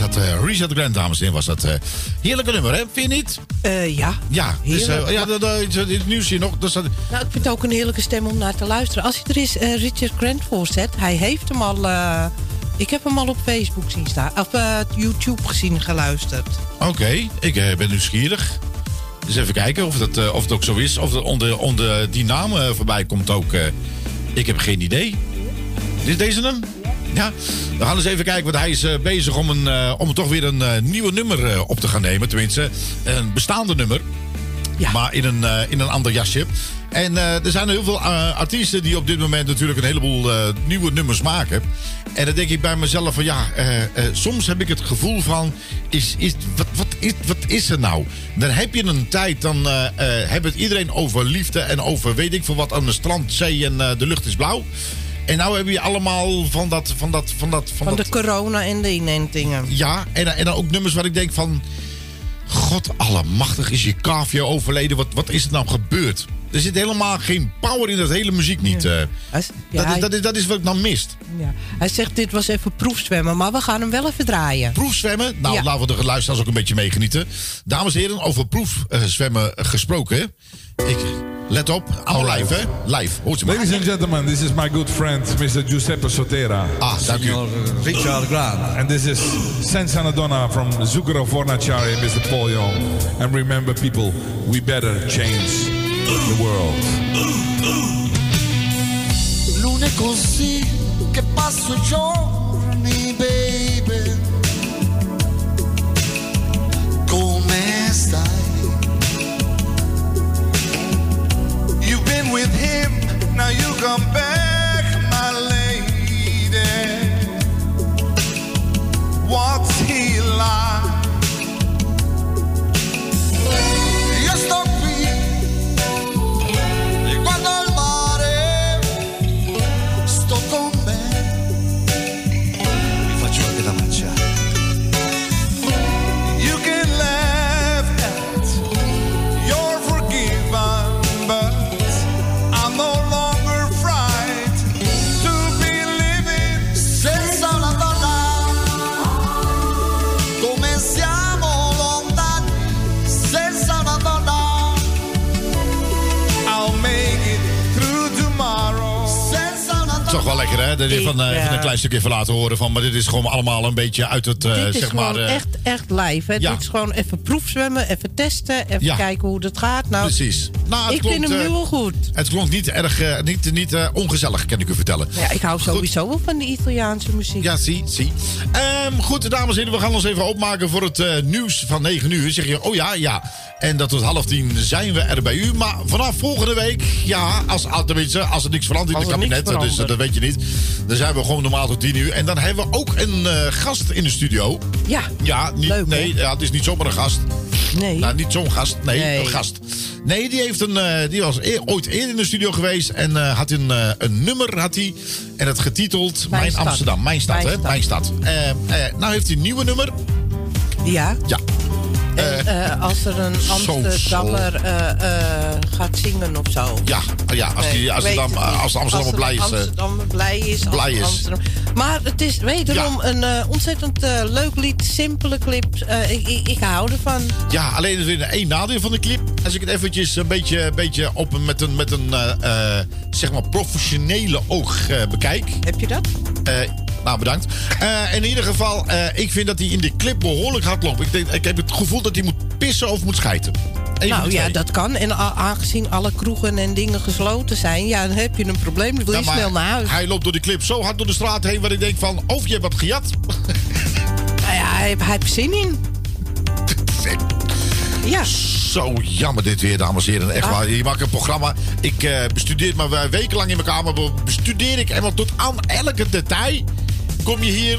Dat eh, Richard Grant, dames en heren, was dat. eh, heerlijke nummer, hè? Vind je niet? Eh, ja. Ja, dus, ja, dat, het nieuws hier nog. Dus dat, Nou, ik vind het ook een heerlijke stem om naar te luisteren. Als hij er is Richard Grant voorzet, hij heeft hem al... ik heb hem al op Facebook zien staan. Of YouTube gezien, geluisterd. Oké, ik ben nieuwsgierig. Dus even kijken of, dat, of het ook zo is. Of er onder, onder die naam voorbij komt ook. ik heb geen idee. Is deze hem? Ja, we gaan eens even kijken, want hij is eh, bezig om, een, eh, om toch weer een eh, nieuwe nummer op te gaan nemen. Tenminste, een bestaande nummer. Maar in een, in een ander jasje. En er zijn heel veel artiesten die op dit moment natuurlijk een heleboel nieuwe nummers maken. En dan denk ik bij mezelf van ja, soms heb ik het gevoel van, is, is, wat, wat, is, wat is er nou? Dan heb je een tijd, dan heeft het iedereen over liefde en over weet ik veel wat aan de strand, zee en de lucht is blauw. En nou hebben je allemaal van dat, van dat, van dat, van Van dat de corona en de inentingen. ja, en, dan- en dan ook nummers waar ik denk van... God allemachtig, is je cavia overleden? Wat, wat is er nou gebeurd? Er zit helemaal geen power in dat hele muziek niet. eh. ja, dat, is, dat, is, dat is wat ik dan mist. Ja. Hij zegt, dit was even proefzwemmen, maar we gaan hem wel even draaien. Proefzwemmen? Nou, laten we de luisteraars ook een beetje meegenieten. Dames en heren, over proefzwemmen gesproken. Ik, let op, al live, hè? Live, hoort je maar. Ladies and gentlemen, this is my good friend, Mr. Giuseppe Sotera. Ah, dank u. Richard Grant. And this is Senza Donna from Zucchero Fornaciari and Mr. Paul Young. And remember, people, we better change the world. Non così che passo i giorni, baby. Come stai? With him, now you come back, my lady. What's he like? Io sto Una Toch wel lekker, hè? Dat is van, eh, een klein stukje even laten horen van. Maar dit is gewoon allemaal een beetje uit het, eh, dit is zeg maar... eh, echt, echt live. Hè? ja. Dit is gewoon even proefzwemmen, even testen, even Ja. kijken hoe dat gaat. Nou, Precies. Nou, het ik vind klonk, hem nu wel goed. Het klonk niet erg, niet, niet ongezellig, kan ik u vertellen. Ja, ik hou sowieso wel van de Italiaanse muziek. Ja, zie, zie. Ehm, goed, dames en heren, we gaan ons even opmaken voor het nieuws van 9 uur. Zeg je, oh ja, ja. En dat tot half tien zijn we er bij u. Maar vanaf volgende week, ja, als, als- tenminste, als er niks verandert in het kabinet, dus dat weet je niet. Dan zijn we gewoon normaal tot 10 uur. En dan hebben we ook een eh, gast in de studio. Ja, Ja, niet, Leuk, hè? nee, ja, het is niet zomaar een gast. nee. Nou, niet zo'n gast. Nee, Nee. een gast. Nee, die, heeft een, eh, die was ooit eerder in de studio geweest. En eh, had een, een nummer, had hij. En het getiteld Mijn. Amsterdam. Mijn stad, Mijn hè? stad. Mijn stad. Nou heeft hij een nieuwe nummer. Ja. Ja. En eh, als er een Amsterdammer eh, eh, gaat zingen of zo. Ja, ja als, die, Amsterdam, als de Amsterdammer blij is. Eh, Amsterdammer blij is. blij is. Amsterdam- Maar het is wederom een eh, ontzettend eh, leuk lied, simpele clip. Eh, ik, ik, ik hou ervan. Ja, alleen er is één nadeel van de clip. Als ik het eventjes een beetje, een beetje op, een- met een, met een eh, eh, zeg maar professionele oog eh, bekijk. Heb je dat? Nou, bedankt. Eh, in ieder geval, eh, ik vind dat hij in de clip behoorlijk hard loopt. Ik, denk, ik heb het gevoel dat hij moet pissen of moet schijten. Eén van nou de ja, dat kan. En aangezien alle kroegen en dingen gesloten zijn, ja, dan heb je een probleem. Dan wil je Ja, snel naar huis. Hij loopt door die clip zo hard door de straat heen... waar ik denk van, of je hebt wat gejat. Nou ja, hij, hij heeft zin in. Ja. Zo jammer dit weer, dames en heren. Echt Ah. waar. Je maakt een programma. Ik eh, bestudeer het maar wekenlang in mijn kamer. be- Bestudeer ik helemaal tot aan elke detail. Kom je hier,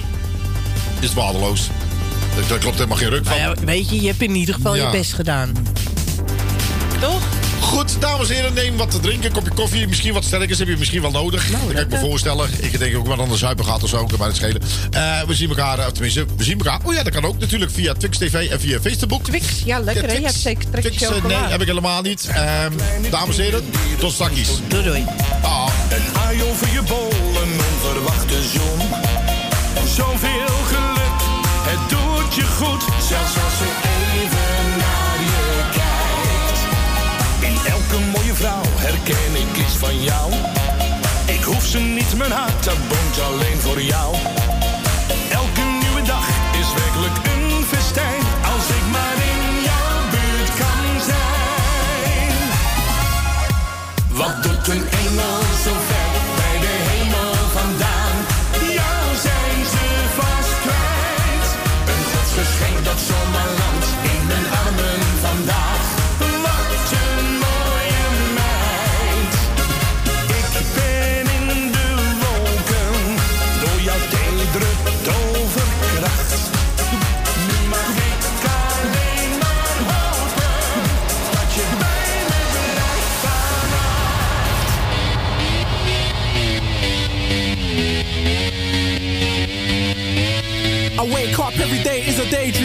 is het waardeloos. Daar- klopt helemaal geen ruk van. Nou ja, weet je, je hebt in ieder geval Ja. je best gedaan. Toch? Goed, dames en heren, neem wat te drinken. Een kopje koffie, misschien wat sterkers heb je misschien wel nodig. dat kan ik me voorstellen. Ik denk ook wat aan de zuipen gaat of zo, kan mij het schelen. Eh, we zien elkaar, eh, tenminste, we zien elkaar. Oh ja, dat kan ook natuurlijk via Twix TV en via Facebook. Twix, ja, lekker hè? Je hebt zeker Twix, eh, nee, heb ik helemaal niet. Ehm, dames en heren, tot straks. Doei doei. Ah. Een haai over je bollen, onverwachte zon. Zoveel geluk, het doet je goed, zelfs als ze even naar je kijkt. In elke mooie vrouw herken ik iets van jou. Ik hoef ze niet, mijn hart dat bonkt alleen voor jou.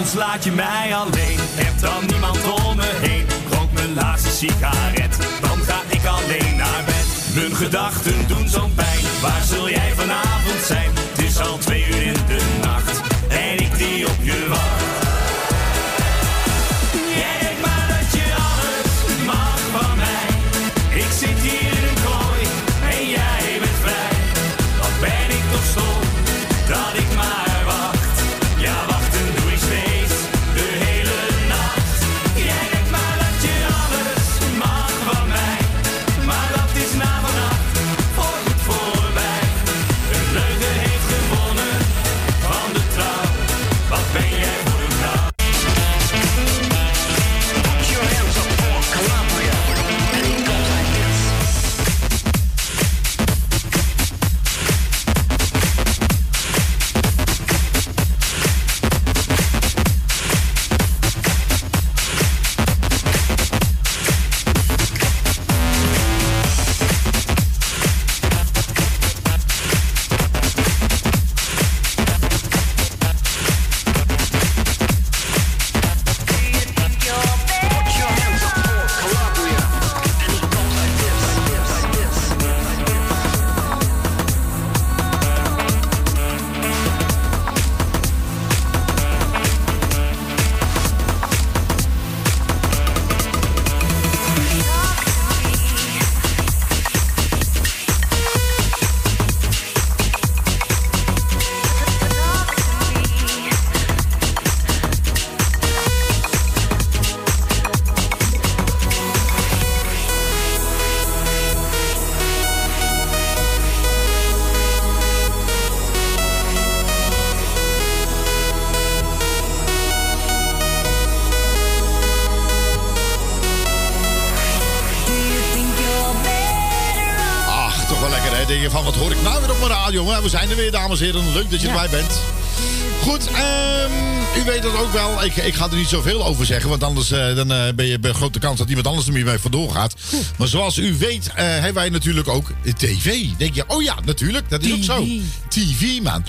S'avonds laat je mij alleen, heb dan niemand om me heen. Rook mijn laatste sigaret, dan ga ik alleen naar bed. Mijn gedachten doen zo'n pijn, waar zul jij vanavond weer, dames en heren. Leuk dat je erbij bent. Goed, ehm, u weet dat ook wel. Ik, ik ga er niet zoveel over zeggen, want anders eh, dan, eh, ben je bij grote kans dat iemand anders er mee vandoor gaat. Maar zoals u weet, eh, hebben wij natuurlijk ook tv. Denk je, oh ja, natuurlijk, dat is ook zo. TV, man.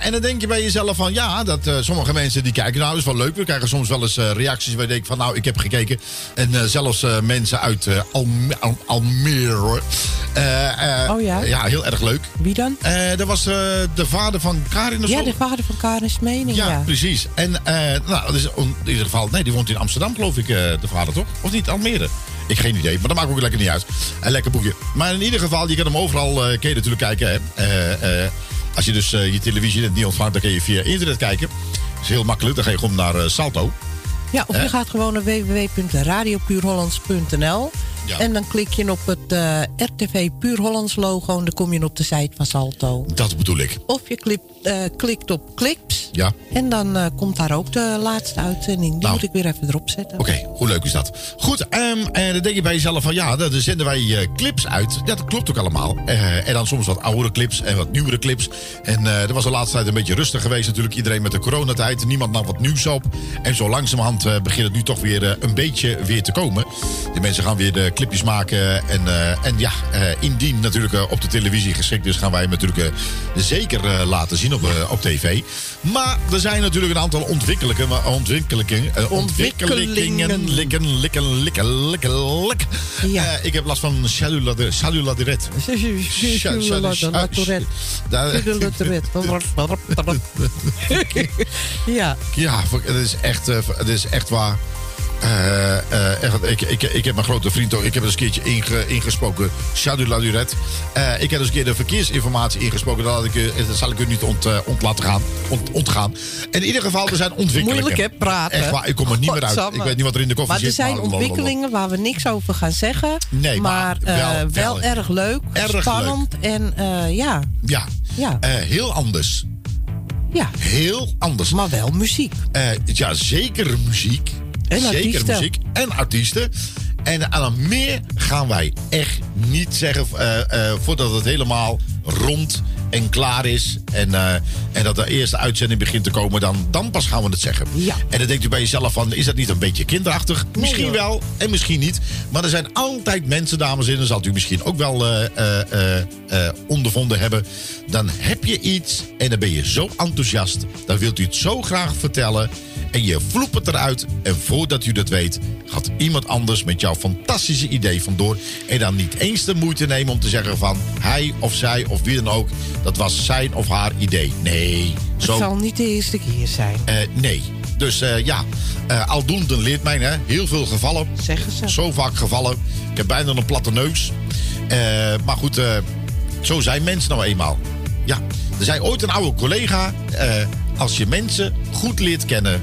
En dan denk je bij jezelf van, ja, dat sommige mensen die kijken, nou, dat is wel leuk. We krijgen soms wel eens reacties waar je denkt van, nou, ik heb gekeken. En zelfs mensen uit eh, Alme- Al- Almere, Oh ja? Ja, heel erg leuk. Wie dan? Eh, dat was eh, de vader van Karin of Ja, zo. de vader van Karin's mening. Ja, Ja, precies. En eh, nou, dat is in ieder geval, nee, die woont in Amsterdam, geloof ik, de vader toch? Of niet, Almere? Ik geen idee, maar dat maakt ook lekker niet uit. Een lekker boekje. Maar in ieder geval, je kan hem overal kun je natuurlijk kijken. Hè. Als je dus je televisie net niet ontvangt, dan kun je via internet kijken. Dat is heel makkelijk. Dan ga je gewoon naar Salto. Ja, of je gaat gewoon naar www.radiopuurhollands.nl. Ja. En dan klik je op het eh, RTV Puur Hollands logo en dan kom je op de site van Salto. Dat bedoel ik. Of je klip, eh, klikt op clips Ja. en dan eh, komt daar ook de laatste uitzending. Die Nou. moet ik weer even erop zetten. Oké, hoe leuk is dat? Goed, ehm, en dan denk je bij jezelf van ja, dan zenden wij eh, clips uit. Ja, dat klopt ook allemaal. Eh, en dan soms wat oudere clips en wat nieuwere clips. En eh er was de laatste tijd een beetje rustig geweest natuurlijk. Iedereen met de coronatijd, niemand nam wat nieuws op. En zo langzamerhand eh, begint het nu toch weer eh, een beetje weer te komen. De mensen gaan weer de clipjes maken. En, eh, en ja, eh, indien natuurlijk eh, op de televisie geschikt is, gaan wij hem natuurlijk eh, zeker eh, laten zien op, eh, op tv. Maar er zijn natuurlijk een aantal ontwikkelingen. Ontwikkelingen. eh, ontwikkelingen. Ontwikkelingen. Likken, likken, likken, likken, lik. Ja. Eh, ik heb last van cellula de, cellula de ret. Ja. Ja, het is echt, eh, het is echt waar. Eh, eh, echt, ik, ik, ik heb mijn grote vriend ook. Ik heb eens een keertje inge, ingesproken. Chadula Duret. Eh, ik heb eens een keer de verkeersinformatie ingesproken. Dat, had ik, dat zal ik u niet ont, ont laten gaan, ont, ontgaan. In ieder geval, er zijn ontwikkelingen. Moeilijk hè, praten. Echt waar, ik kom er niet meer uit. Ik weet niet wat er in de koffie Maar er zit. zijn ontwikkelingen waar we niks over gaan zeggen. Nee, maar maar, wel- wel, erg leuk, erg spannend en ja. Ja, Ja. Heel anders. Ja. Heel anders. Maar wel muziek. Ja, zeker muziek. En zeker artiesten. muziek en artiesten. En aan een meer gaan wij echt niet zeggen eh, eh, voordat het helemaal rond en klaar is. En, eh, en dat de eerste uitzending begint te komen, dan, dan pas gaan we het zeggen. Ja. En dan denkt u bij jezelf van, is dat niet een beetje kinderachtig? misschien hoor. wel en misschien niet. Maar er zijn altijd mensen, dames en heren, zal u misschien ook wel ondervonden hebben. Dan heb je iets en dan ben je zo enthousiast. Dan wilt u het zo graag vertellen. En je vloept het eruit. En voordat u dat weet, gaat iemand anders met jouw fantastische idee vandoor. En dan niet eens de moeite nemen om te zeggen van hij of zij of wie dan ook. Dat was zijn of haar idee. Nee, Het zo. zal niet de eerste keer zijn. Eh, nee. Dus eh, ja, eh, aldoende leert mij, hè. Heel veel gevallen. Zeggen ze. Zo vaak gevallen. Ik heb bijna een platte neus. Maar goed, zo zijn mensen nou eenmaal. Ja, er zei ooit een oude collega... als je mensen goed leert kennen...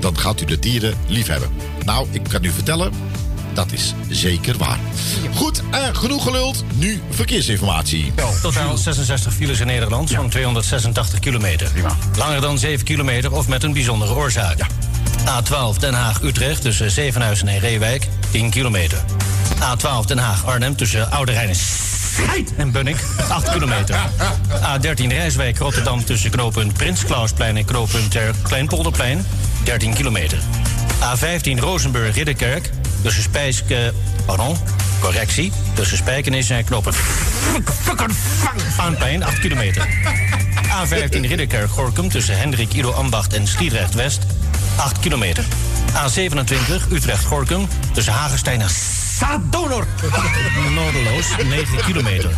dan gaat u de dieren liefhebben. Nou, ik kan u vertellen... dat is zeker waar. Goed, eh, genoeg geluld. Nu verkeersinformatie. Totaal 66 files in Nederland van 286 kilometer. Langer dan 7 kilometer of met een bijzondere oorzaak. A12 Den Haag-Utrecht tussen Zevenhuizen en Reewijk 10 kilometer. A12 Den Haag-Arnhem tussen Oude Rijn en En Bunnik 8 kilometer. A13 Rijswijk Rotterdam tussen knooppunt Prins Klausplein en knooppunt Kleinpolderplein 13 kilometer. A15 Rozenburg Ridderkerk tussen Spijsk... eh, pardon, correctie. Tussen Spijkenis en knooppunt Aanpijn 8 kilometer. A15 Ridderkerk Gorkum tussen Hendrik Ido Ambacht en Sliedrecht West 8 kilometer. A27 Utrecht Gorkum tussen Hagenstein en Sadonor Noorderloos 9 kilometer.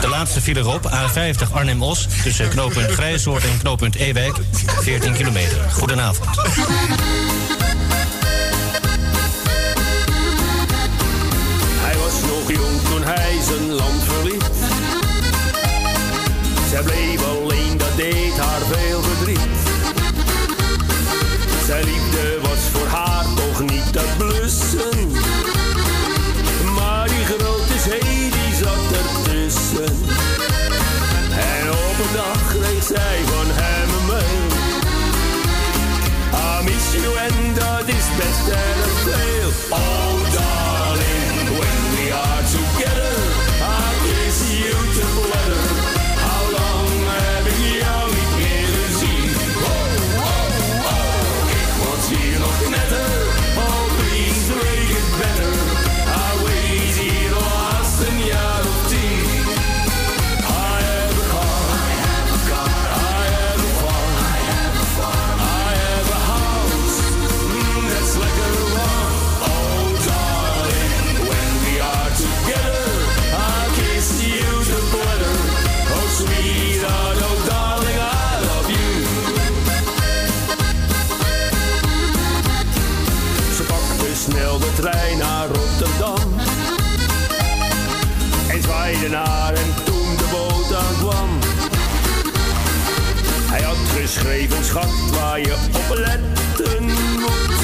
De laatste file erop A50 Arnhem-Os tussen knooppunt Grijsoord en knooppunt Ewijk 14 kilometer. Goedenavond. Hij was nog jong toen hij zijn land verliet. Geschreven, schat, waar je op letten moet.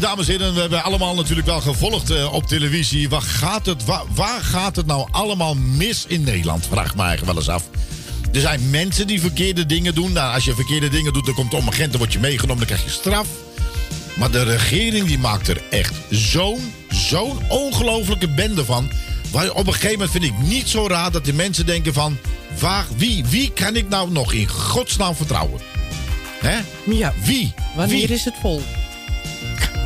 Dames en heren, we hebben allemaal natuurlijk wel gevolgd eh, op televisie. Waar gaat, het, waar, waar gaat het nou allemaal mis in Nederland? Vraag me eigenlijk wel eens af. Er zijn mensen die verkeerde dingen doen. Nou, als je verkeerde dingen doet, dan komt om agent, dan word je meegenomen, dan krijg je straf. Maar de regering die maakt er echt zo'n, zo'n ongelofelijke bende van. Waar op een gegeven moment vind ik niet zo raar dat die mensen denken van... Waar, wie, wie kan ik nou nog in godsnaam vertrouwen? Hè? Ja. Wie? Wanneer Wie? is het vol?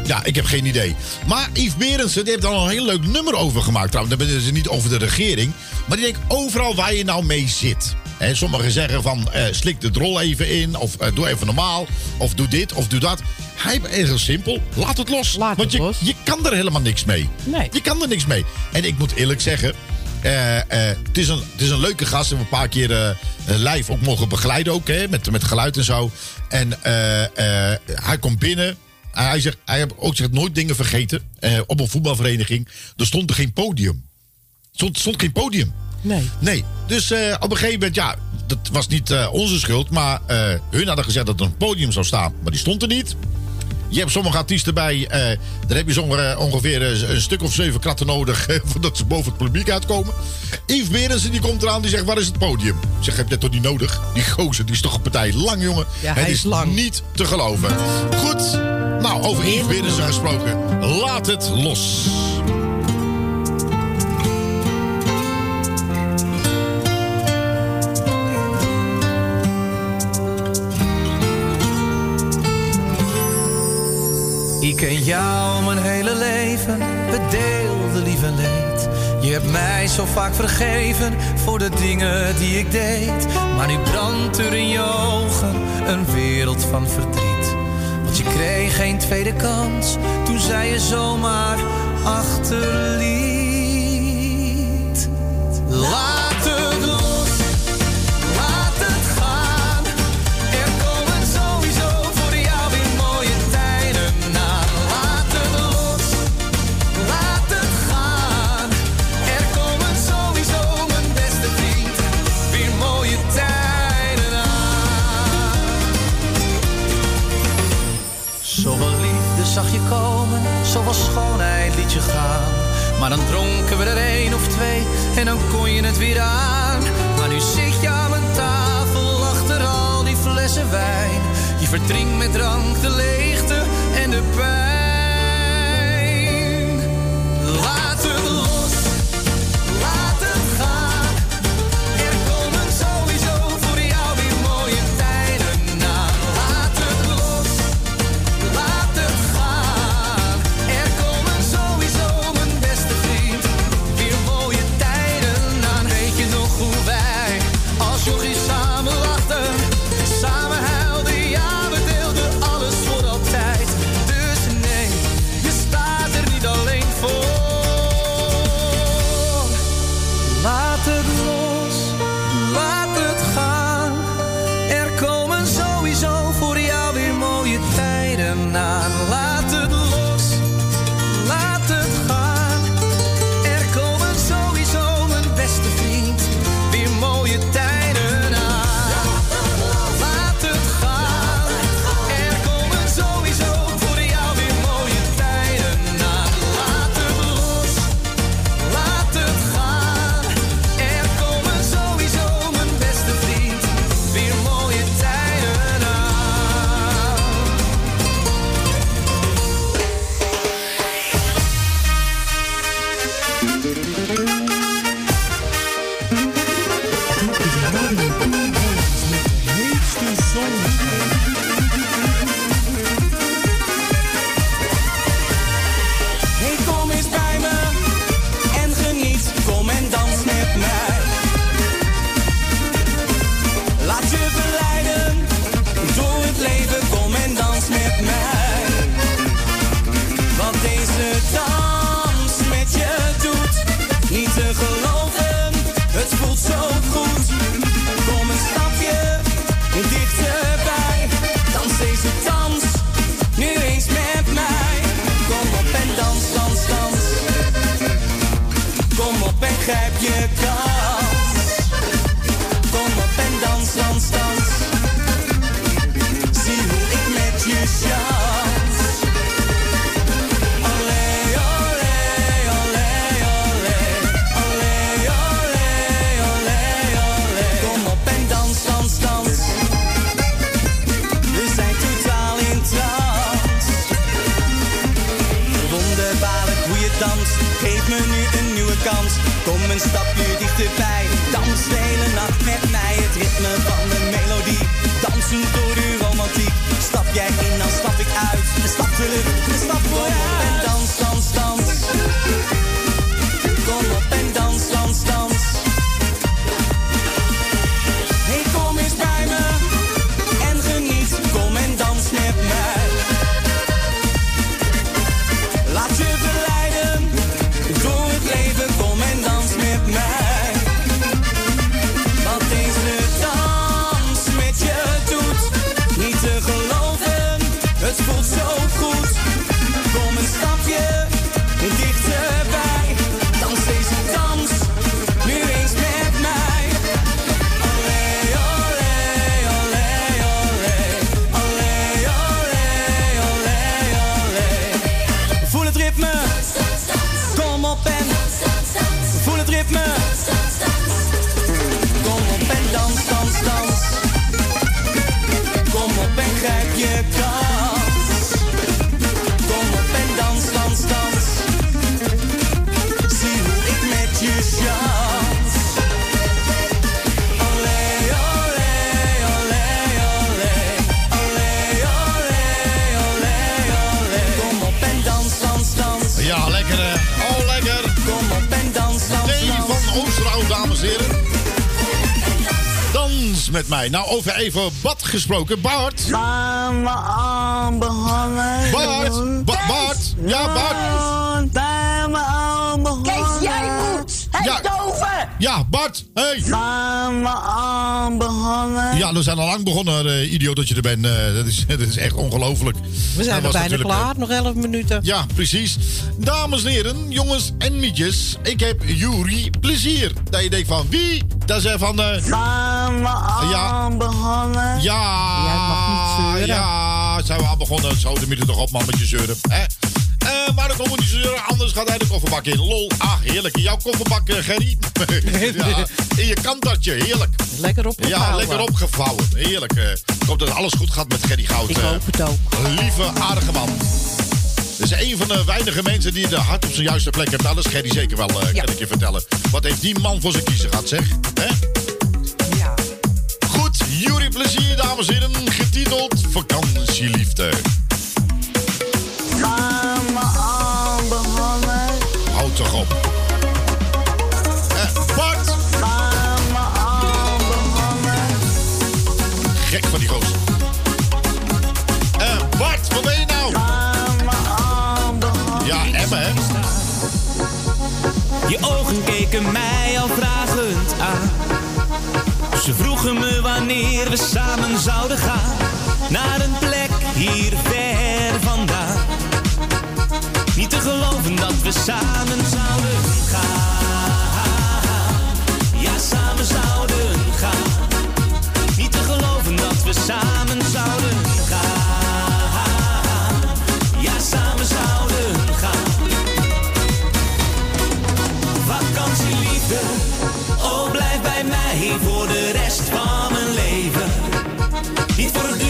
Ja, ik heb geen idee. Maar Yves Berendsen die heeft daar al een heel leuk nummer over gemaakt. Trouwens, dan hebben ze niet over de regering. Maar die denkt overal waar je nou mee zit. Hè, sommigen zeggen van eh, slik de drol even in. Of eh, doe even normaal. Of doe dit of doe dat. Hij is heel simpel. Laat het los. Want je, je kan er helemaal niks mee. Nee. Je kan er niks mee. En ik moet eerlijk zeggen. eh, het, is een, het is een leuke gast. We hebben een paar keer eh, live ook mogen begeleiden. Ook, hè, met, met geluid en zo. En hij komt binnen. Hij zegt, hij heeft ook zich nooit dingen vergeten. Eh, op een voetbalvereniging. Er stond er geen podium. Er stond, stond geen podium. Nee. Nee. Dus eh, op een gegeven moment, ja, dat was niet eh, onze schuld. Maar eh, hun hadden gezegd dat er een podium zou staan. Maar die stond er niet. Je hebt sommige artiesten bij. eh daar heb je sommige, ongeveer eh, een stuk of zeven kratten nodig. eh, voordat ze boven het publiek uitkomen. Yves Berensen die komt eraan. Die zegt: Waar is het podium? Ik zeg: Heb je dat toch niet nodig? Die gozer die is toch een partij lang, jongen. Ja, hij is lang. niet te geloven. Goed. Nou, over Yves Berensen gesproken. Laat het los. Ken jou mijn hele leven, we deelden lief en leed. Je hebt mij zo vaak vergeven voor de dingen die ik deed. Maar nu brandt er in je ogen een wereld van verdriet. Want je kreeg geen tweede kans, toen zij je zomaar achterliet. Laat Maar dan dronken we er één of twee en dan kon je het weer aan. Maar nu zit je aan mijn tafel achter al die flessen wijn. Je verdrinkt met drank de leegte en de pijn. Geef me nu een nieuwe kans. Kom een stapje dichterbij. Dans de hele nacht met mij. Het ritme van de melodie. Dansen door uw romantiek. Stap jij in, dan stap ik uit. Een stap terug, een stap vooruit. Met mij. Nou, over even bad gesproken. Bart. Bart. Ba- Bart. Ja, Bart. Ja, Bart. Hey. We aan. Ja, we zijn al lang begonnen, eh, idioot dat je er bent. Eh, dat, is, dat is echt ongelooflijk. We zijn er bijna klaar, eh, nog 11 minuten. Ja, precies. Dames en heren, jongens en mietjes. Ik heb Jury plezier. Dat je denkt van wie? Dat is er van... eh, Gaan we aan Ja. behangen. Ja, Jij mag niet zeuren. Ja, zijn we al begonnen. Zo, de minuten toch op, man, met je zeuren. Hè? Eh, maar dan komen die zeuren, anders gaat hij de kofferbak in. Lol, ah, heerlijk. In jouw kofferbak, eh, Gerry. ja, in je kantartje, heerlijk. Lekker opgevouwen. Ja, lekker opgevouwen. Heerlijk. eh. ik hoop dat alles goed gaat met Gerry Goud. Ik eh. hoop het ook. Lieve, aardige man. Dat is een van de weinige mensen die de hart op zijn juiste plek heeft. Nou, dat is Gerry zeker wel, eh, kan ik je vertellen. Wat heeft die man voor zijn kiezen gehad, zeg? Hè? Ja. Goed, Jury Plezier, dames en heren. Getiteld Vakantieliefde. Gaan van die gozer. Eh, Bart, wat ben je nou? Ja, Emma, hè? Je ogen keken mij al vragend aan. Ze vroegen me wanneer we samen zouden gaan. Naar een plek hier ver vandaan. Niet te geloven dat we samen zouden gaan. Ja, samen zouden we samen zouden gaan. Ja, samen zouden gaan. Vakantieliefde, oh blijf bij mij voor de rest van mijn leven. Niet voor een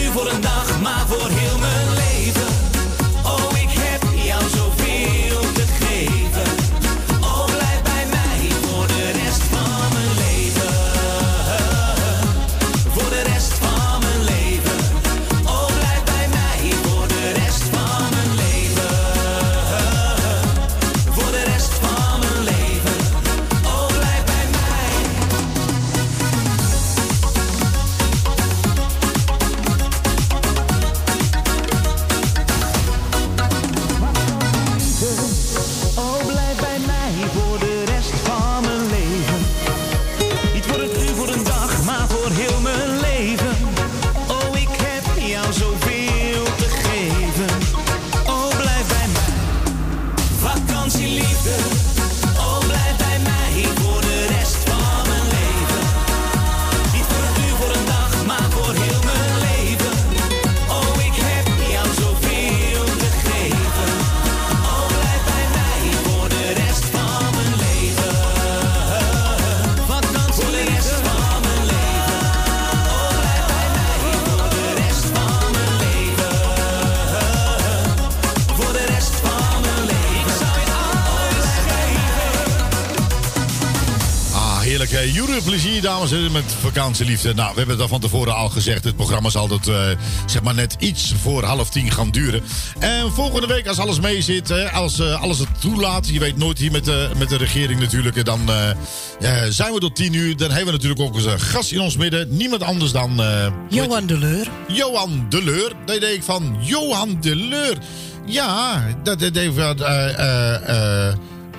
vakantieliefde. Nou, we hebben het al van tevoren al gezegd. Het programma zal dat, eh, zeg maar net iets voor half tien gaan duren. En volgende week, als alles mee zit, hè, als eh, alles het toelaat... je weet nooit hier met de, met de regering natuurlijk... dan eh, zijn we tot tien uur. Dan hebben we natuurlijk ook eens een gast in ons midden. Niemand anders dan... Johan de Leur. Johan de Leur. Daar denk ik van, Johan de Leur. Ja, dat dat denk ik van...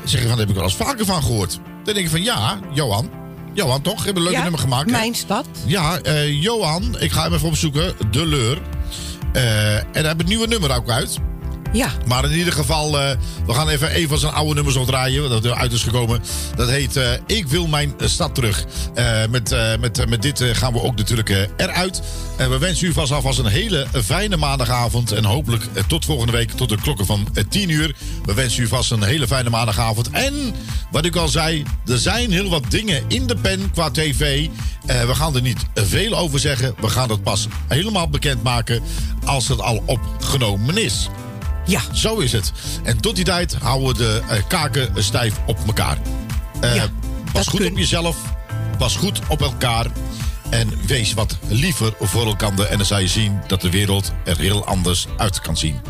zeg je van, daar heb ik wel eens vaker van gehoord. Dan denk ik van, ja, Johan. Johan, toch? Je hebt een leuke Ja, nummer gemaakt. hè? Mijn stad. Ja, eh, Johan, ik ga hem even opzoeken. De Leur. Eh, en hij heeft een nieuwe nummer ook uit. Ja. Maar in ieder geval, eh, we gaan even een van zijn oude nummers nog draaien. Dat er uit is gekomen. Dat heet eh, Ik wil mijn stad terug. Eh, met, met, met dit gaan we ook natuurlijk eruit. En we wensen u vast alvast een hele fijne maandagavond. En hopelijk tot volgende week, tot de klokken van eh, 10 uur. We wensen u vast een hele fijne maandagavond. En wat ik al zei, er zijn heel wat dingen in de pen qua tv. We gaan er niet veel over zeggen. We gaan het pas helemaal bekendmaken als het al opgenomen is. Ja. Zo is het. En tot die tijd houden we de eh, kaken stijf op elkaar. Eh, pas goed op jezelf. Pas goed op elkaar. En wees wat liever voor elkaar. En dan zal je zien dat de wereld er heel anders uit kan zien.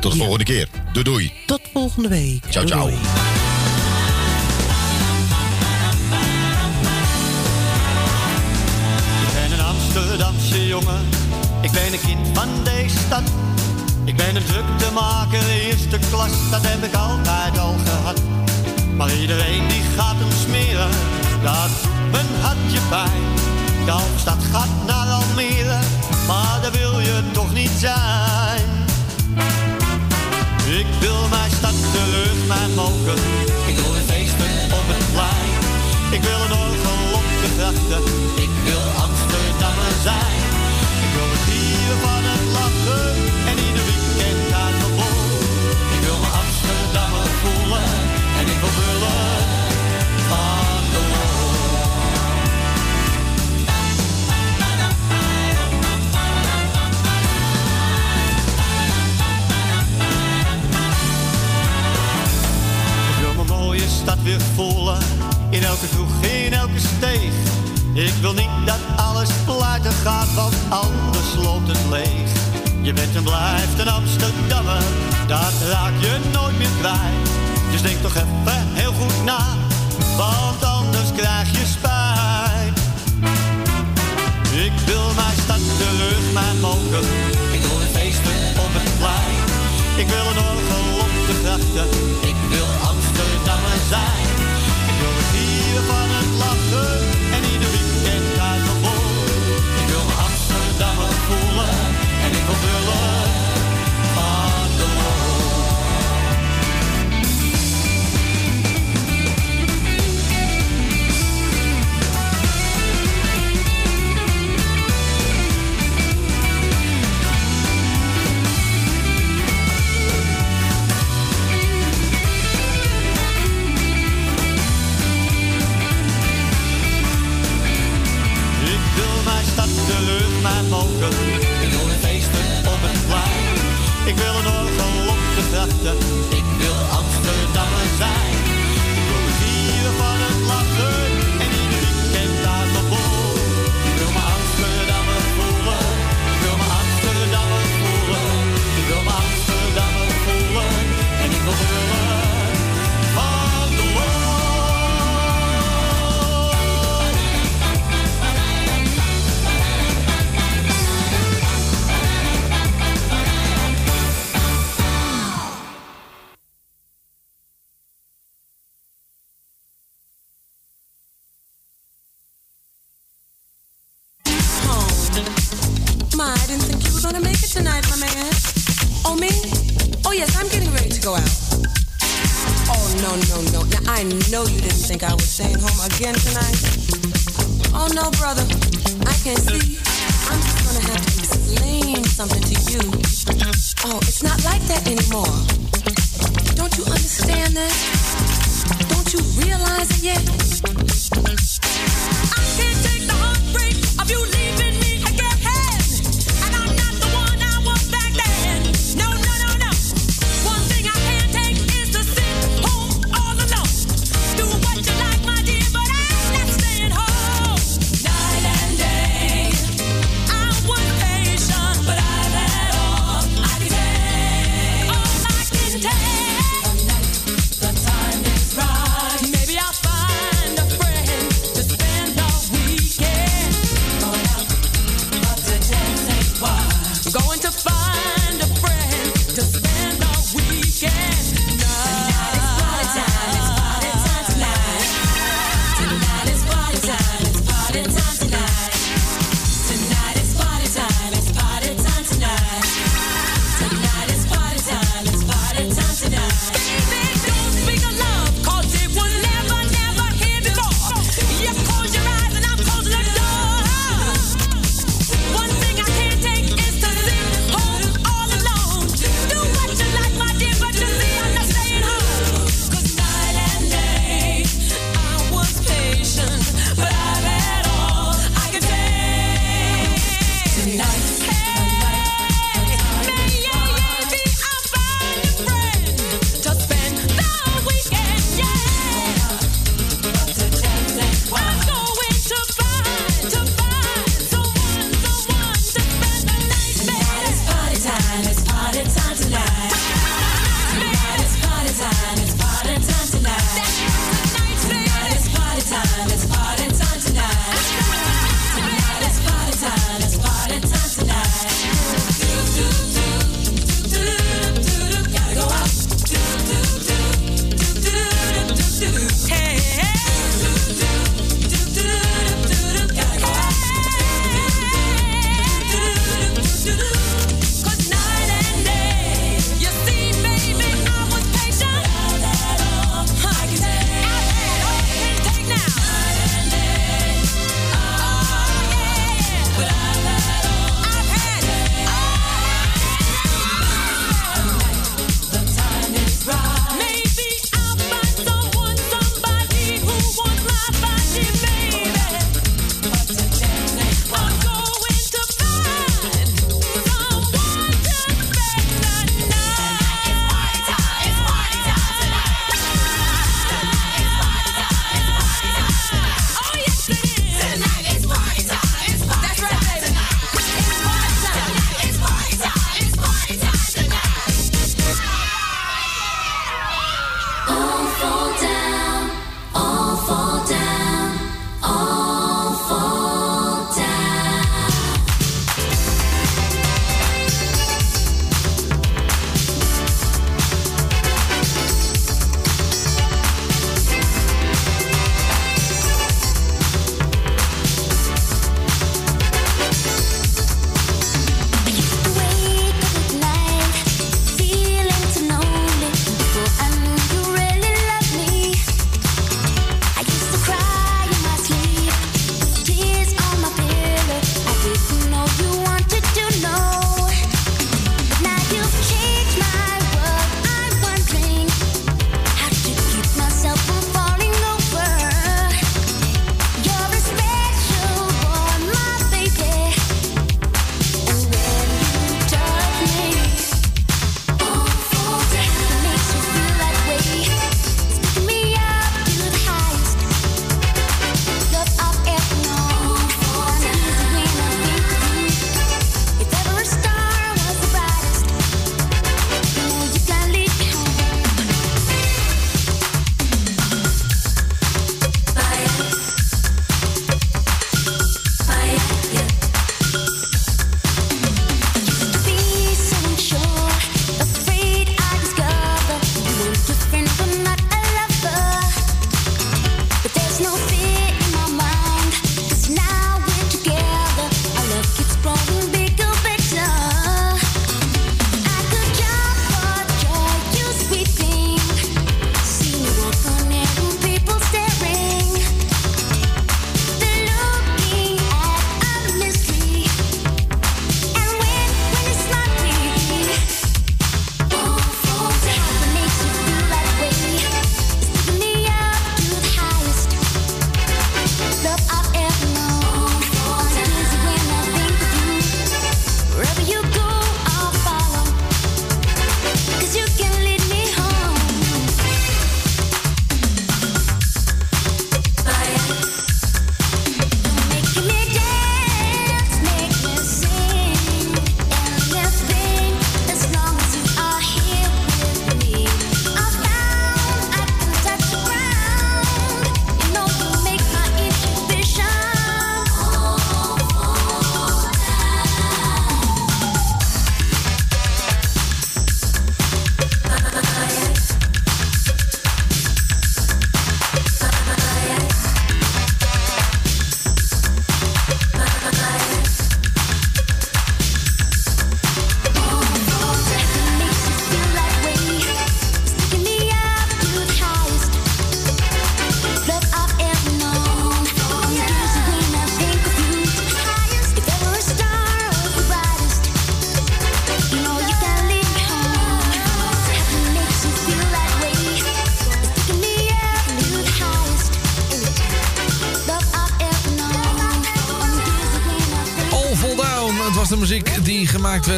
Tot de volgende keer. Doei doei. Tot volgende week. Ciao ciao. Doei. Ik ben een Amsterdamse jongen, ik ben een kind van deze stad. Ik ben een druktemaker, eerste klas, dat heb ik altijd al gehad. Maar iedereen die gaat hem smeren, dat mijn hartje pijn. De Hoofdstad gaat naar Almere, maar daar wil je toch niet zijn. Ik wil mijn stad terug, mijn moker. Ik wil een feesten op het plein. Ik wil een orgel op de grachten. Ik wil Amsterdammer zijn.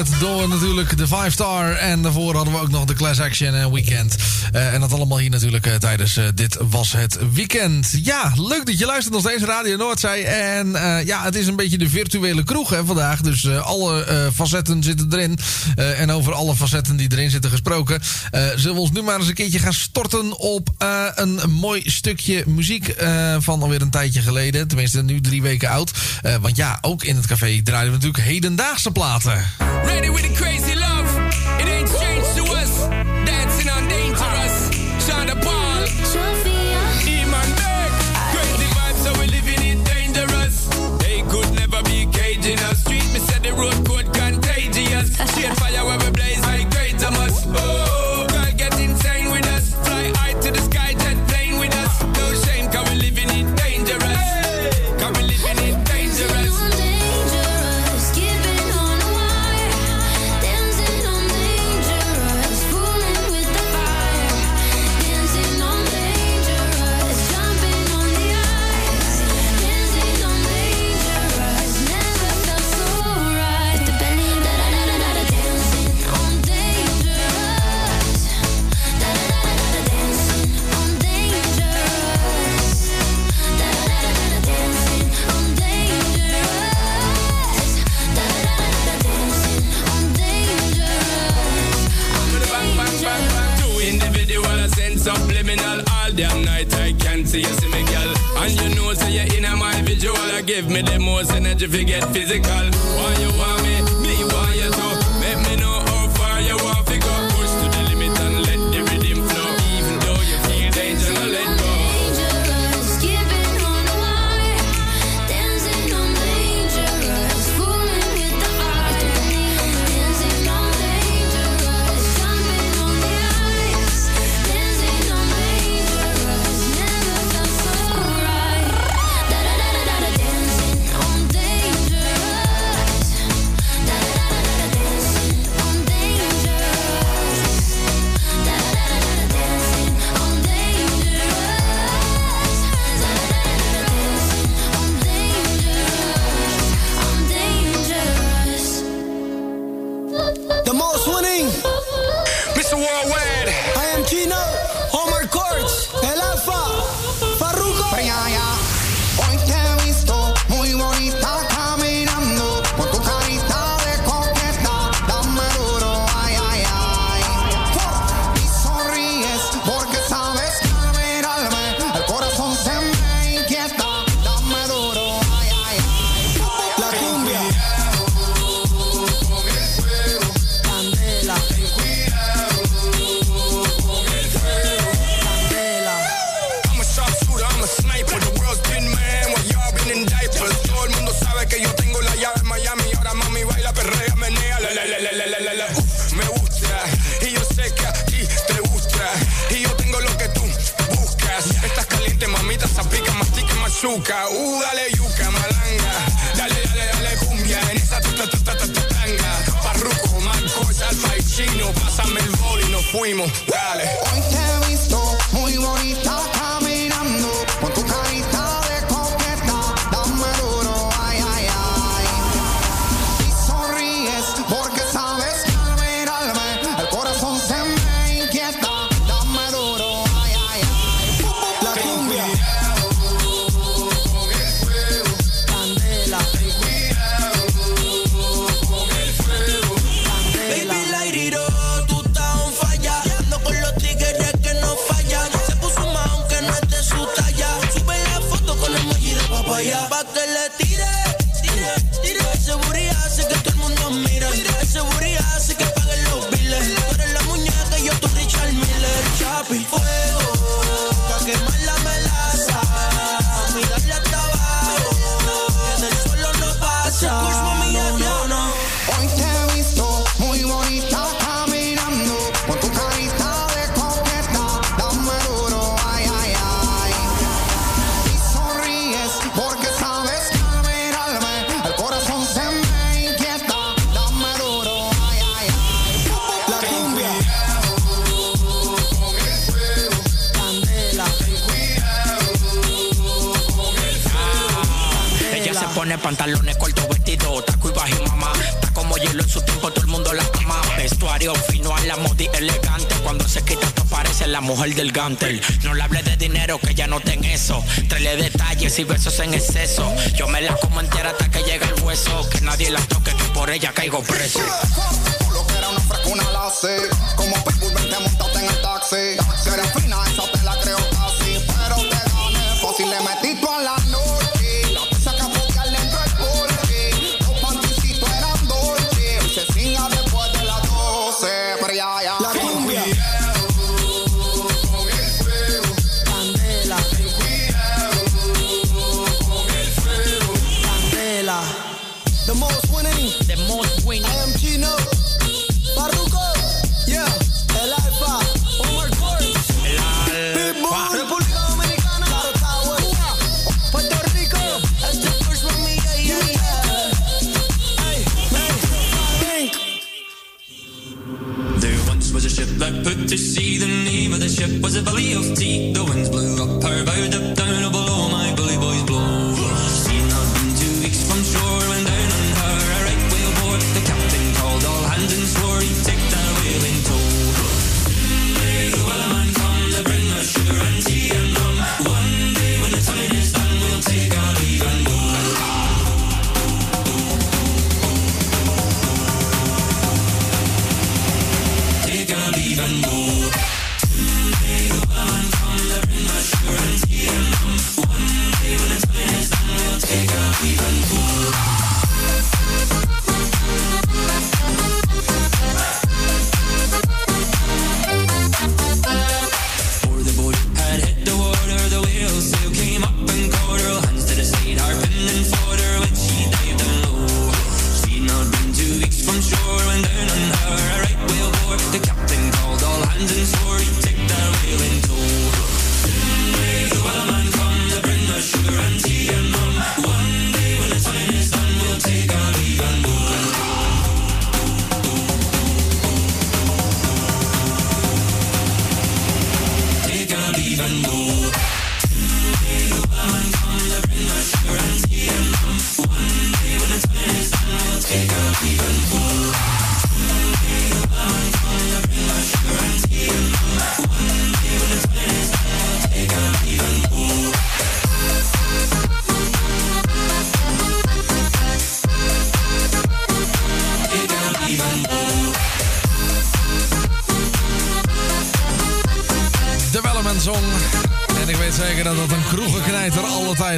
door natuurlijk de 5 Star. En daarvoor hadden we ook nog de Class Action en Weekend. Eh, en dat allemaal hier natuurlijk eh, tijdens eh, Dit Was Het Weekend. Ja, leuk dat je luistert nog steeds Radio Noordzee En ja, het is een beetje de virtuele kroeg hè, vandaag. Dus alle facetten zitten erin. en over alle facetten die erin zitten gesproken... zullen we ons nu maar eens een keertje gaan storten op een mooi stukje muziek... van alweer een tijdje geleden. Tenminste, nu drie weken oud. want ja, ook in het café draaien we natuurlijk hedendaagse platen. Ready with the crazy love. It ain't strange to us. Dancing on dangerous. Ball. Crazy vibes, so we living it dangerous. They could never be caging us.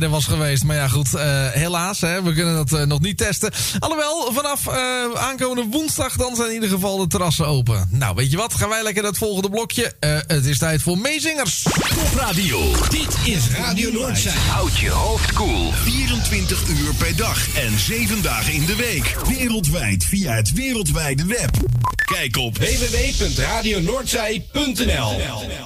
was geweest. Maar ja, goed, eh, helaas. Hè, we kunnen dat eh, nog niet testen. Alhoewel, vanaf eh, aankomende woensdag dan zijn in ieder geval de terrassen open. Nou, weet je wat? Gaan wij lekker dat volgende blokje. het is tijd voor meezingers. Top Radio. Dit is Radio Noordzee. Houd je hoofd cool. 24 uur per dag en 7 dagen in de week. Wereldwijd via het wereldwijde web. Kijk op www.radionoordzij.nl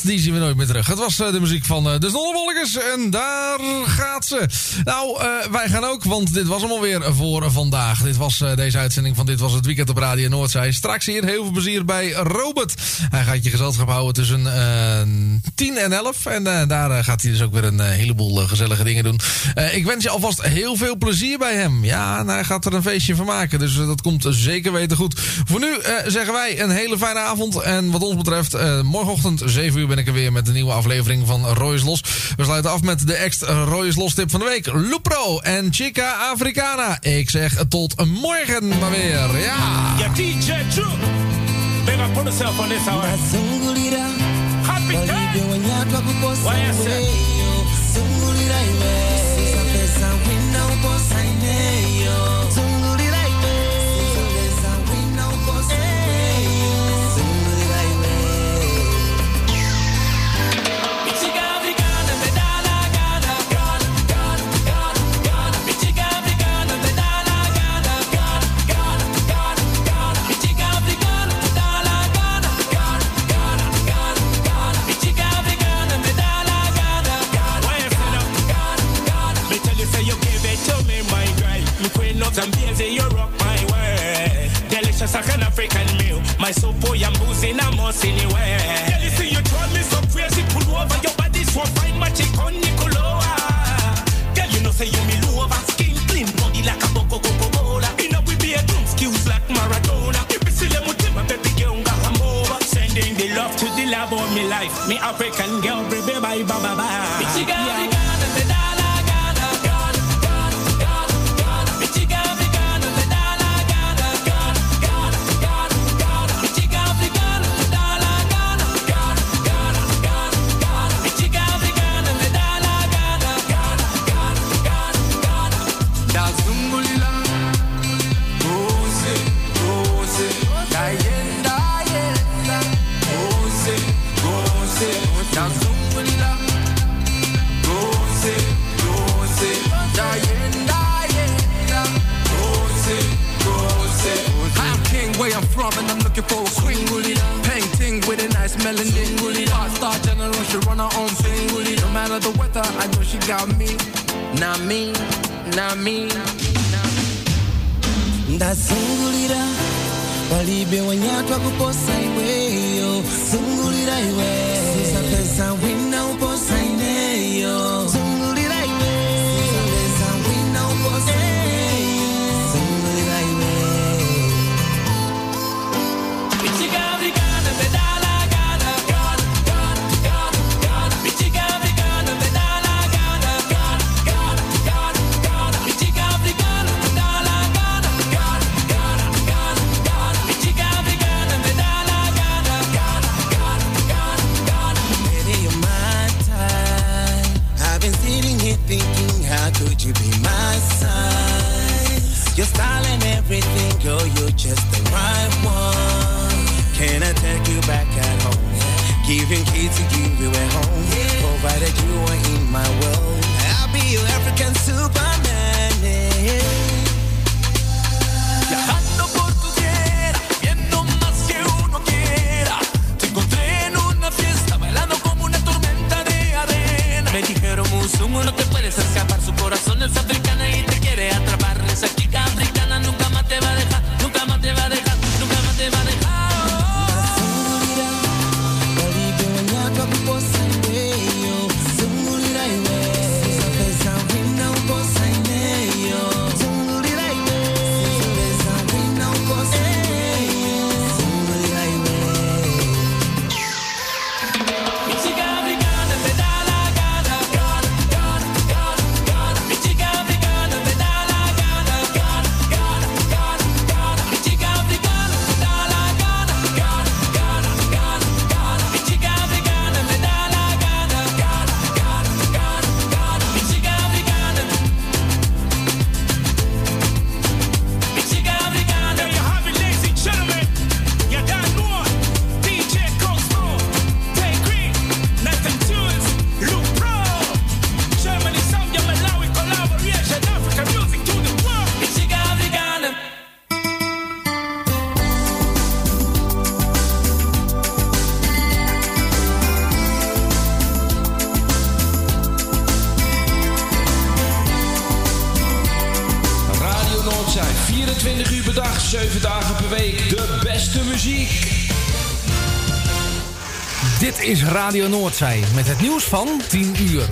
die zien we nooit meer terug. Het was eh, de muziek van eh, de Zonnewolkers en daar gaat ze. Nou, eh, wij gaan ook, want dit was hem alweer voor vandaag. Dit was deze uitzending van Dit Was Het Weekend op Radio Noordzij. Straks hier heel veel plezier bij Robert. Hij gaat je gezelschap houden tussen 10 en 11. En eh, daar eh, gaat hij dus ook weer een eh, heleboel gezellige dingen doen. Eh, ik wens je alvast heel veel plezier bij hem. Ja, en hij gaat er een feestje van maken. Dus dat komt zeker weten goed. Voor nu eh, zeggen wij een hele fijne avond. En wat ons betreft, eh, morgenochtend 7 uur ben ik er weer met een nieuwe aflevering van Roy's Los. We sluiten af met de extra Roy's Los tip van de week. Lupro en Chica Africana. Ik zeg tot morgen maar weer. Ja. Yeah, DJ True. Big up on yourself on this hour. happy time. African meal. My soup, boy, I'm boozing, I'm most anywhere. You see, you drive me so crazy. Pull over your body, so fine, my chick on Nicoloa. Girl, you know, say you me low over. Skin clean, body like a boko coco cola. You know, we be a drum skills like Maradona. If you see them with my baby girl, I'm over. Sending the love to the love of me life. Me African girl, baby, bye, bye, bye, bye. Yeah. For a queen. Painting with a nice melanin. Hot star general, she run her own thing. No matter the weather, I know she got me. Not me, not me. ndazungulira palibe wanyatwa kuposa iweyo zungulira iwe usapeza wina uposa ineyo Your style and everything, girl, you're just the right one. Can I take you back at home? Giving kids to give you at home. Provided you are in my world. I'll be your African Superman. yeah. Radio Noordzij met het nieuws van 10 uur.